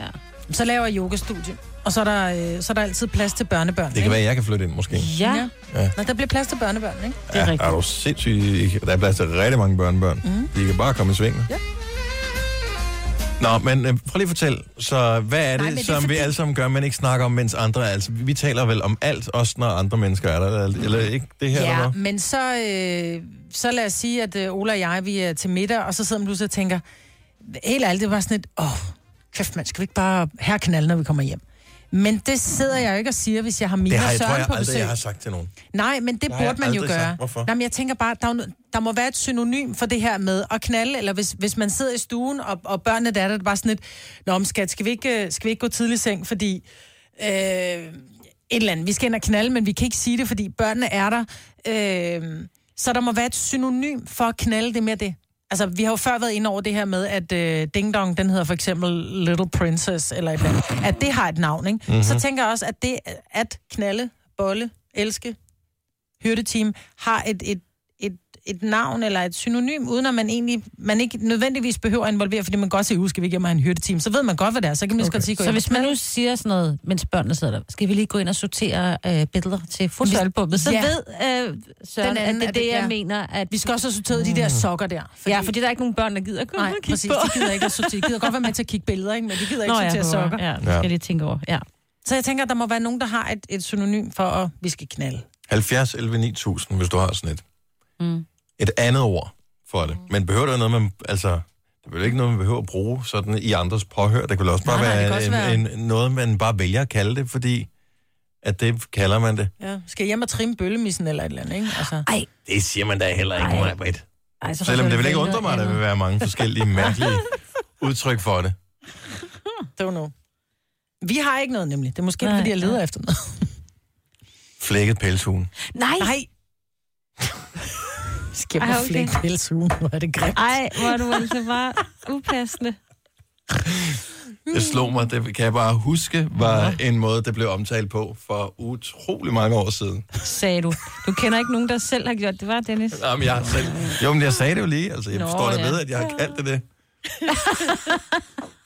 Så laver jeg yogastudie, og så er der, øh, så er der altid plads til børnebørn. Det kan være, at jeg kan flytte ind, måske. Ja. Ja. Nå, der bliver plads til børnebørn, ikke? Ja, er du sindssygt? Der er plads til rigtig mange børnebørn. Mhm. De kan bare komme i sving. Ja. Nå, men øh, prøv lige at fortælle. Så hvad er det, Nej, det er som fordi- vi alle sammen gør, men ikke snakker om, mens andre... Altså, vi vi taler vel om alt, også når andre mennesker er der, eller, eller ikke det her, eller Ja, hvad? men så, øh, så lad os sige, at øh, Ola og jeg, vi er til middag, og så sidder man pludselig og tænker, helt ærligt, det var sådan et, åh, kæft mand, skal vi ikke bare her knalde, når vi kommer hjem? Men det sidder jeg jo ikke og siger, hvis jeg har Mina Det har jeg, Søren tror jeg på aldrig, besøg. jeg har sagt til nogen. Nej, men det, Det burde man jo gøre. sagt. Hvorfor? Nej, men jeg tænker bare, der, er jo, der må være et synonym for det her med at knalde, eller hvis, hvis man sidder i stuen, og, og børnene der er der, er bare sådan et, Nå, men skat, skal vi ikke, øh, skal vi ikke gå tidlig i seng, fordi... Øh, et eller andet. Vi skal ind og knalde, men vi kan ikke sige det, fordi børnene er der. Øh, så der må være et synonym for at knalde, det mere det. Altså, vi har jo før været inde over det her med, at øh, Ding Dong, den hedder for eksempel Little Princess, eller et eller andet. At det har et navn, ikke? Mhm. Mm-hmm. Så tænker jeg også, at det at knalde, bolle, elske, hyrdeteam, har et, et, et, navn eller et synonym, uden at man egentlig, man ikke nødvendigvis behøver at involvere, fordi man godt siger, skal vi og have en hyrdeteam, så ved man godt, hvad det er, så kan man lige så godt sige, Så hvis man nu siger sådan noget, mens børnene sidder der, skal vi lige gå ind og sortere øh, billeder til fotoalbummet, så Ja. ved øh, Søren, Den at anden det er det, jeg ja. mener. At... Vi skal også have sorteret de der sokker der. Fordi... Ja, fordi der er ikke nogen børn, der gider at gå Nej, og kigge præcis. på. De gider ikke at sortere. De gider godt være med til at kigge billeder, ikke? men de gider ikke Nå, ja, sortere sokker. Ja, det skal jeg lige tænke over. Ja. Så jeg tænker, at der må være nogen, der har et, et synonym for, at vi skal knalde. 70 11 9000, hvis du har sådan et. Mm. Et andet ord for det. Men behøver det noget, man... Altså, det er ikke noget, man behøver at bruge sådan i andres påhør. Det kan vel også bare Nej, nej, være, også en, være- En, noget, man bare vælger at kalde det, fordi at det kalder man det. Ja. Skal jeg hjem og trimme bøllemissen eller et eller andet, ikke? Altså. Ej. Det siger man da heller ikke, Ej. mig, Britt. Selvom det vil ikke undre mig, at der vil være mange forskellige <laughs> mærkelige udtryk for det. Don't know. Vi har ikke noget, nemlig. Det er måske, Nej, fordi jeg leder ja. efter noget. Flækket pelshuen. Nej. Nej. <laughs> Jeg okay. flække pelsugen? Hvor er det grimt. Ej, hvor er du altså bare upassende. Det slog mig, det kan jeg bare huske, var en måde, det blev omtalt på for utrolig mange år siden. Sagde du. Du kender ikke nogen, der selv har gjort det, var Dennis? Jamen, jeg selv... Jo, men jeg sagde det jo lige. Altså, jeg Nå, forstår da ja. ved, at jeg har kaldt det det. <laughs>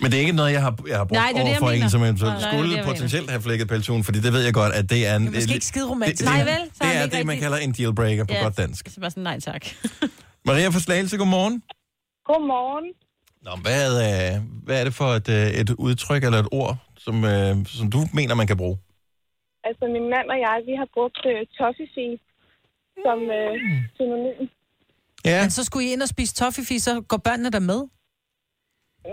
Men det er ikke noget, jeg har, jeg har brugt Nej, det er det, over jeg for mener. en, som eventuelt det det, skulle jeg potentielt have flækket pelsugen, fordi det ved jeg godt, at det er en... Det er måske ikke skide romantisk. Det, det, Nej, vel? Så det er er det ikke det, man kalder en dealbreaker på Ja. godt dansk. Så bare sådan, nej tak. <laughs> Maria fra Slagelse, godmorgen. Godmorgen. Nå, hvad, er, hvad er det for et, øh, et udtryk eller et ord, som, øh, som du mener, man kan bruge? Altså, min mand og jeg, vi har brugt uh, toffifee som uh, synonym. Ja. Men så skulle I ind og spise toffifee, så går børnene der med?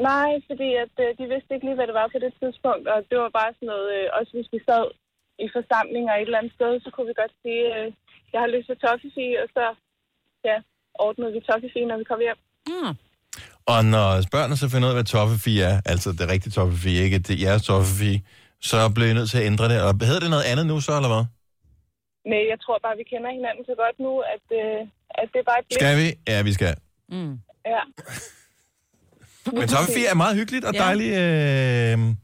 Nej, fordi at, uh, de vidste ikke lige, hvad det var på det tidspunkt, og det var bare sådan noget, uh, også hvis vi sad i forsamlinger et eller andet sted, så kunne vi godt sige, uh, jeg har lyst til toffifee, og så ja, ordnede vi toffifee, når vi kom hjem. Mm. Og når børnene så finder ud af, hvad toffefee er, altså det rigtige toffefee, ikke det jeres toffefee, så bliver I nødt til at ændre det. Og hedder det noget andet nu så, eller hvad? Men jeg tror bare, vi kender hinanden så godt nu, at, uh, at det er bare et blik. Skal vi? Ja, vi skal. Mm. Ja. <laughs> Men toffefee er meget hyggeligt og Ja. dejligt. Øh,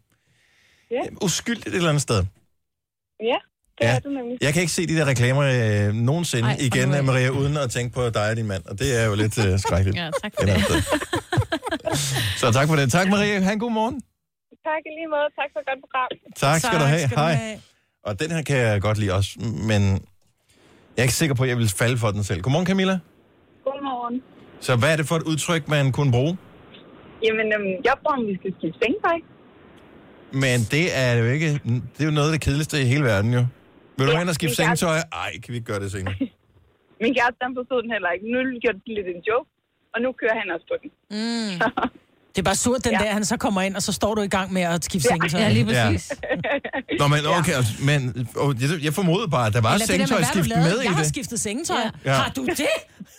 Ja. uskyldigt et eller andet sted. Ja, det Ja. er det nemlig. Jeg kan ikke se de der reklamer øh, nogensinde Ej, igen, nu. Maria, uden at tænke på dig og din mand. Og det er jo lidt øh, skrækkeligt. Ja, tak for det. <laughs> Så tak for det. Tak, Maria. Ha' en god morgen. Tak i lige måde. Tak for et godt program. Tak skal du have. Hej. Og den her kan jeg godt lide også, men jeg er ikke sikker på, at jeg vil falde for den selv. Godmorgen, Camilla. Godmorgen. Så hvad er det for et udtryk, man kunne bruge? Jamen, øhm, jeg tror, vi skal skifte sengetøj. Men det er jo ikke... Det er jo noget af det kedeligste i hele verden, jo. Vil du Ja, hen og skifte sengetøj? Ej, kan vi ikke gøre det senere? Min kæreste, han forstod den heller ikke. Nu gjorde det lidt en joke, og nu kører han også på den. Mm. <laughs> Det er bare surt den ja. der, han så kommer ind, og så står du i gang med at skifte Ja. sengetøj. Ja, lige præcis. Nå, men okay, men oh, jeg, jeg formodede bare, at der var Eller det der med, i Jeg har det. skiftet sengetøj. Ja. Ja. Har du det?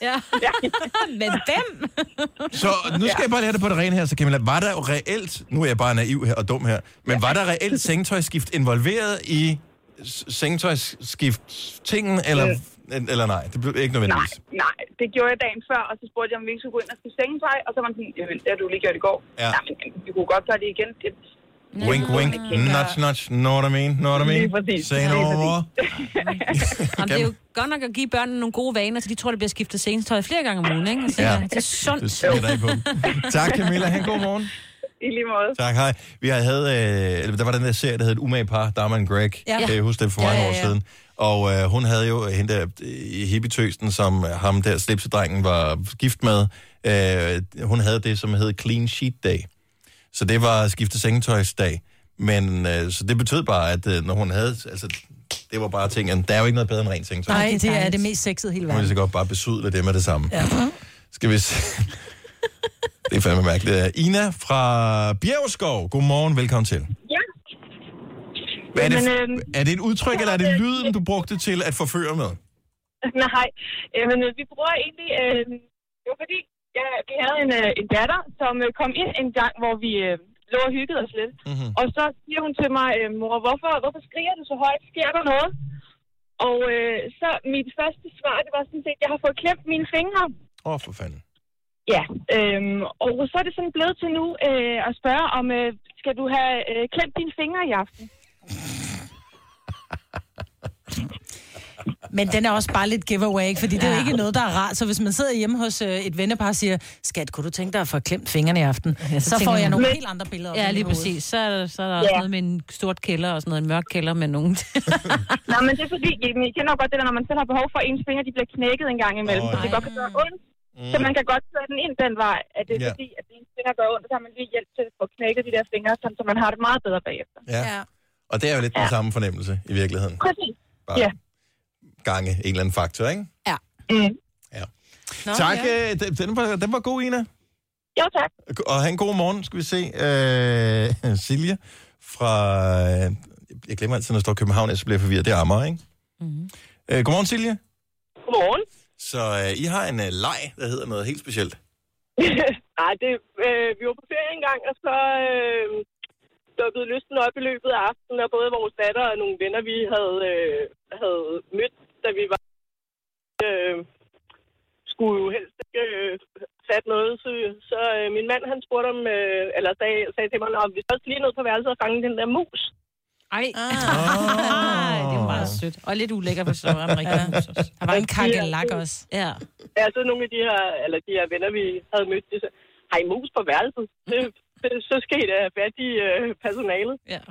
Ja. <laughs> Men hvem? Så nu skal jeg bare lære det på det rene her, så Camilla. Var der jo reelt, nu er jeg bare naiv her og dum her, men var der reelt sengetøjskift involveret i s- sengetøjskift-tingen, eller, eller nej? Det blev ikke nødvendigvis. Nej, det gjorde jeg dagen før, og så spurgte jeg, om vi ikke skulle gå ind og skifte sengetøj, og så var han sådan, jamen, det har du lige gjort i går. Ja. Nej, men vi kunne godt gøre det igen. Det, Wink, wink, nudge, nudge, know what I mean, know what I mean? Lige præcis. Say no Lige more. <laughs> Jamen, det er jo godt nok at give børnene nogle gode vaner, så de tror, det bliver skiftet sengetøj flere gange om ugen, ikke? Altså, Ja. Det er sundt. Det ikke på. <laughs> Tak, Camilla. Ha' en god morgen. I lige måde. Tak, hej. Vi havde, øh, eller der var den der serie, der hed Et umage par, Dharma and Greg. Ja. Kan I huske det for mange Ja, ja, år ja. siden? Og øh, hun havde jo hende der øh, i hippietøsten, som ham der slipsedrengen var gift med. Øh, hun havde det, som hed Clean Sheet Day. Så det var skifte sengetøjsdag. Men øh, så det betød bare, at øh, når hun havde, altså det var bare ting, der er jo ikke noget bedre end rent sengetøj. Nej, det er det mest sexede hele Nu vil jeg verden. så godt bare besudle det med det samme. Ja. Skal vi se. Det er fandme mærkeligt. Ina fra Bjergskov. Godmorgen, velkommen til. Ja. Hvad er, det, Jamen, øhm, er det et udtryk, eller er det lyden, du brugte til at forføre med? Nej, Jamen, øh, vi bruger egentlig... Øh, det var fordi, ja, vi havde en, øh, en datter, som øh, kom ind en gang, hvor vi øh, lå og hyggede os lidt. Mm-hmm. Og så siger hun til mig, øh, mor, hvorfor, hvorfor skriger du så højt? Sker der noget? Og øh, så mit første svar, det var sådan set, jeg har fået klemt mine fingre. Åh, oh, for fanden. Ja, øhm, og så er det sådan blevet til nu øh, at spørge om, øh, skal du have øh, klemt dine fingre i aften? Men den er også bare lidt giveaway, ikke? fordi det er jo ikke noget, der er rart. Så hvis man sidder hjemme hos øh, et vennepar og siger, skat, kunne du tænke dig at få klemt fingrene i aften? Ja, så, så får jeg nogle helt andre billeder. op Ja, lige præcis. Så er, der- så er der også Ja. noget med en stort kælder og sådan noget, en mørk kælder med nogen. <laughs> Nej, men det er fordi, I I kender godt det der, når man selv har behov for, at ens fingre de bliver knækket en gang imellem, oh, så det godt kan gøre ondt. Mm. Så man kan godt tage den ind den vej, at det er Ja. fordi, at ens fingre gør ondt, og så har man lige hjælp til at få knækket de der fingre, så man har det meget bedre bagefter. Ja. ja. Og det er jo lidt den samme fornemmelse i virkeligheden. Præcis. Bare Ja. gange en eller anden faktor, ikke? Ja. Mm. Ja. Nå, tak, ja. øh, den, var, den var god, Ina. Jo, tak. Og have en god morgen, skal vi se. Øh, <laughs> Silje fra... Øh, jeg glemmer altid, når der står København, jeg så bliver jeg forvirret. Det er Amager, ikke? Mm-hmm. Øh, godmorgen, Silje. Godmorgen. Så øh, I har en øh, leg, der hedder noget helt specielt. <laughs> Nej, det, øh, vi var på ferie engang, og så øh, dukkede lysten op i løbet af aftenen, og både vores datter og nogle venner, vi havde, øh, havde mødt, da vi var... Øh, skulle jo helst ikke øh, sat noget, så, så øh, min mand han spurgte om, øh, eller sagde, sagde til mig, om vi skal også lige ned på værelset og fange den der mus. Ej. Ah. det er meget sødt. Og lidt ulækkert for så Amerika. Der var en kakkelak også. Ja. Ja, så nogle af de her, eller de her venner, vi havde mødt, de sagde, har I mus på værelset? Det, så skal I da have fat i øh, personalet. Ja.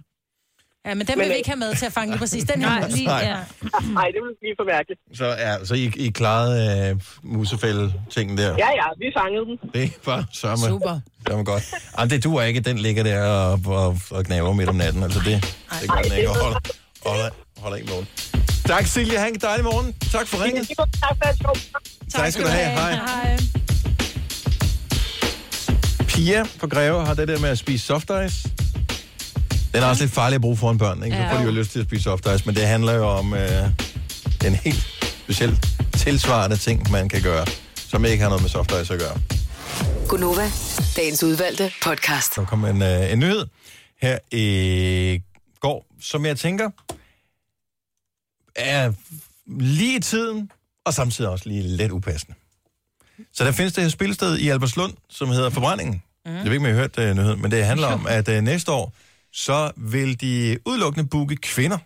Ja, men den vil vi ikke have med til at fange lige præcis den her. Lige- ja. Nej, det vil blive for mærkeligt. Så, ja, så I, I klarede øh, musefælde-tingen der? Ja, ja, vi fangede den. Det var sørme, Super. sørme godt. Jamen, det duer ikke, den ligger der og, og, og knaver midt om natten. Altså, det, det gør den ikke. Og holder, holder, holder ikke morgen. Tak, Silje. Ha' en dejlig morgen. Tak for ringet. Tak for at Tak skal du have. Hej. Hej. Pia på Greve har det der med at spise soft ice. Den er også lidt farlig at bruge foran børn, ikke? Så får de jo lyst til at spise soft ice, men det handler jo om øh, en helt speciel tilsvarende ting, man kan gøre, som ikke har noget med soft ice at gøre. Gunova, dagens udvalgte podcast. Der kom en, øh, en nyhed her i går, som jeg tænker er lige i tiden, og samtidig også lige lidt upassende. Så der findes det her spilsted i Alberslund, som hedder Forbrændingen, Mm. Jeg ved ikke, om I har hørt uh, nyheden, men det handler om, at uh, næste år, så vil de udelukkende booke kvinder.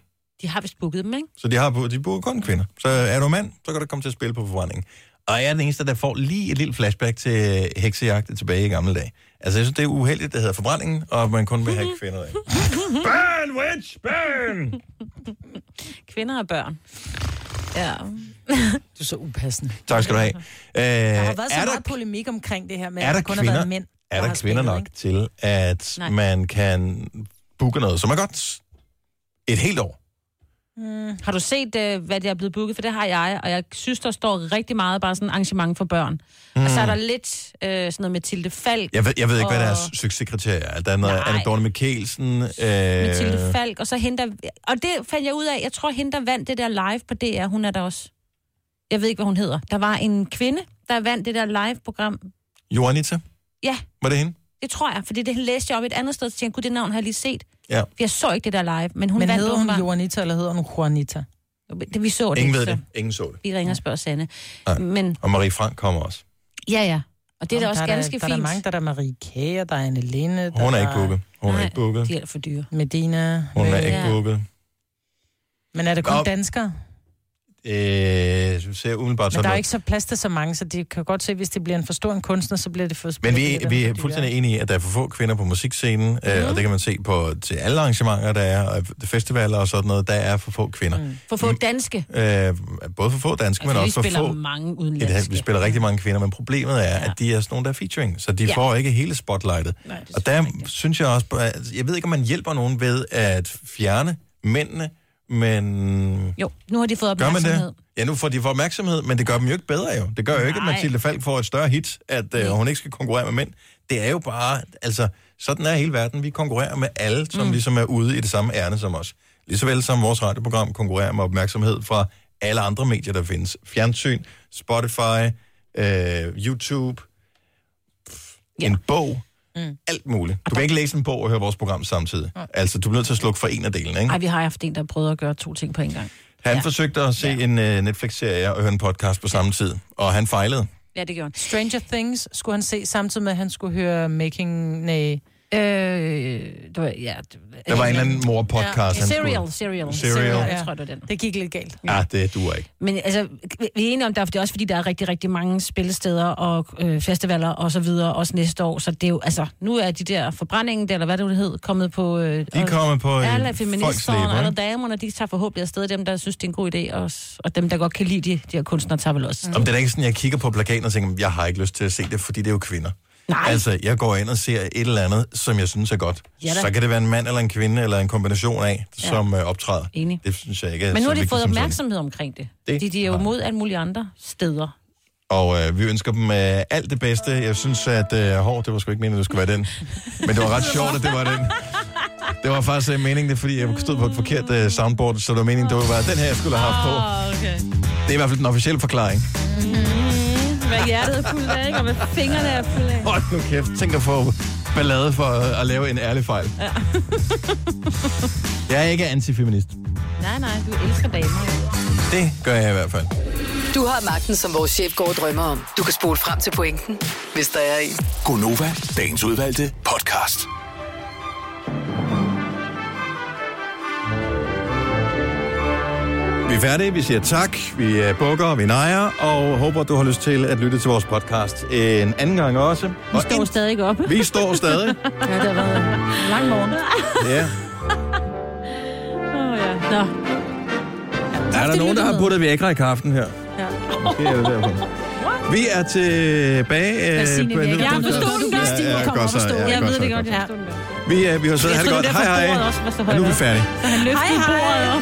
De har vist booket dem, ikke? Så de har de booker kun kvinder. Så er du mand, så kan du komme til at spille på forbrændingen. Og jeg er den eneste, der får lige et lille flashback til heksejagt tilbage i gamle dage. Altså, jeg synes, det er uheldigt, det hedder forbrændingen, og man kun vil have kvinder af. Burn, witch, burn! Kvinder og børn. Ja. <laughs> Du er så upassende. Tak skal du have. Øh, Der har været så er der meget polemik omkring det her med, er at der der kun kvinder, har været mænd. er har der kvinder nok ikke? til, at Nej. man kan booke noget, som er godt et helt år? Mm. Har du set, uh, hvad det er blevet booket? For det har jeg, og jeg synes, der står rigtig meget bare sådan arrangement for børn. Mm. Og så er der lidt uh, sådan noget Mathilde Falk. Jeg ved, jeg ved ikke, hvad og... deres succeskriterie er. Der er noget Nej. Anne Dorte Mikkelsen. Øh, Mathilde Falk, og så hende, der... Og det fandt jeg ud af, jeg tror, hende, der vandt det der live på DR, hun er der også. Jeg ved ikke, hvad hun hedder. Der var en kvinde, der vandt det der live-program. Joanita, Ja, var det hende? Det tror jeg, fordi det læste jeg op et andet sted, så tænkte jeg, gud, det navn har jeg lige set. Ja. For jeg så ikke det der live, men hun Men vandt hedder hun åbenbart. Juanita, eller hedder hun Juanita? Det, vi så det Ingen ved så det. Ingen så det. Vi ringer og spørger Sanne. Men Og Marie Frank kommer også. ja, ja. Og det er da også der ganske der, fint. Der er der mange, der er der Marie Kære, der er Anne Linde. Hun der er ikke booket. Hun er ikke booket. De er for dyre. Medina. Hun er ikke booket. Men er det kun danskere? Øh, ser umiddelbart Men der er ikke så plads til så mange, så de kan godt se, hvis det bliver en for stor en kunstner, så bliver det for Men vi, vi er fuldstændig enige i, at der er for få kvinder på musikscenen, mm. øh, og det kan man se på til alle arrangementer, der er, og festivaler og sådan noget, der er for få kvinder. Mm. For få danske. Øh, både for få danske, men Altså, vi også for spiller få... mange Et, udenlandske. vi spiller rigtig mange kvinder, men problemet er, ja. at de er sådan nogle, der er featuring, så de Ja. får ikke hele spotlightet. Nej, og der synes jeg også, jeg ved ikke, om man hjælper nogen ved at fjerne mændene, men Jo, nu har de fået gør man opmærksomhed. det? Ja, nu får de for opmærksomhed, men det gør dem jo ikke bedre jo. Det gør jo ikke, at Nej. Mathilde Falk får et større hit, at øh, hun ikke skal konkurrere med mænd. Det er jo bare, altså, sådan er hele verden. Vi konkurrerer med alle, som mm. ligesom er ude i det samme ærne som os. Ligesåvel som vores radioprogram konkurrerer med opmærksomhed fra alle andre medier, der findes. Fjernsyn, Spotify, øh, YouTube, ja. en bog, mm. alt muligt. Du kan ikke læse en bog og høre vores program samtidig. Altså, du er nødt til at slukke for en af delene, ikke? Ej, vi har haft en, der prøvede at gøre to ting på en gang. Han ja. forsøgte at se ja. en uh, Netflix-serie og høre en podcast på samme tid, og han fejlede. Ja, det gjorde han. Stranger Things skulle han se, samtidig med, at han skulle høre Making... Nej. Øh, det var, ja, det, Der var en eller anden mor-podcast. Ja, serial, serial. Serial. Jeg tror, det var den. Det gik lidt galt. Ja, det duer ikke. Men altså, vi er enige om, der, det er også fordi, der er rigtig, rigtig mange spillesteder og øh, festivaler og så videre, også næste år. Så det er jo, altså, nu er de der forbrændingen, der, eller hvad det nu hed, kommet på... Øh, De er kommet på øh, alle feministerne og alle damerne, de tager forhåbentlig afsted. Dem, der synes, det er en god idé, og, og dem, der godt kan lide de, de her kunstnere, tager vel også. Om det er ikke sådan, jeg kigger på plakaten og tænker, jeg har ikke lyst til at se det, fordi det er jo kvinder. Nej. Altså, jeg går ind og ser et eller andet, som jeg synes er godt. Ja da. så kan det være en mand eller en kvinde, eller en kombination af, Ja. som øh, optræder. Enig. Det synes jeg ikke er Men nu har de fået opmærksomhed omkring det. Det Fordi de er jo mod alle mulige andre steder. Og øh, vi ønsker dem øh, alt det bedste. Jeg synes, at øh, hår, det var sgu ikke meningen, at det skulle være den. Men det var ret sjovt, at det var den. Det var faktisk øh, meningen, det er, fordi jeg stod på et forkert øh, soundboard, så det var meningen, det var den her, jeg skulle have haft på. okay. Det er i hvert fald den officielle forklaring. Hvad hjertet er fuldt af, ikke? Og hvad fingrene er fuldt af. Hold nu kæft, tænk at få ballade for at lave en ærlig fejl. Ja. <laughs> Jeg er ikke antifeminist. nej, nej, du elsker damer. jo. Det gør jeg i hvert fald. Du har magten, som vores chef går og drømmer om. Du kan spole frem til pointen, hvis der er en. Gonova, dagens udvalgte podcast. Vi er færdige, vi siger tak, vi øh, bukker, vi nejer, og håber, du har lyst til at lytte til vores podcast en anden gang også. Vi Og står stadig op. vi står stadig. <laughs> Ja, det har været en lang morgen. Ja. <laughs> Oh, ja. Nå. Er der nogen, der har puttet Viagra i kaften her? Ja. Måske er det derfor. <laughs> Vi er tilbage. Hvad Signe på Jeg forstået den godt. Ja, ja, ja, Jeg ved det godt, forstod godt. Vi, øh, vi har så Jeg have det troede, godt. det Hej hej. nu er vi færdige. Så han løftede bordet op.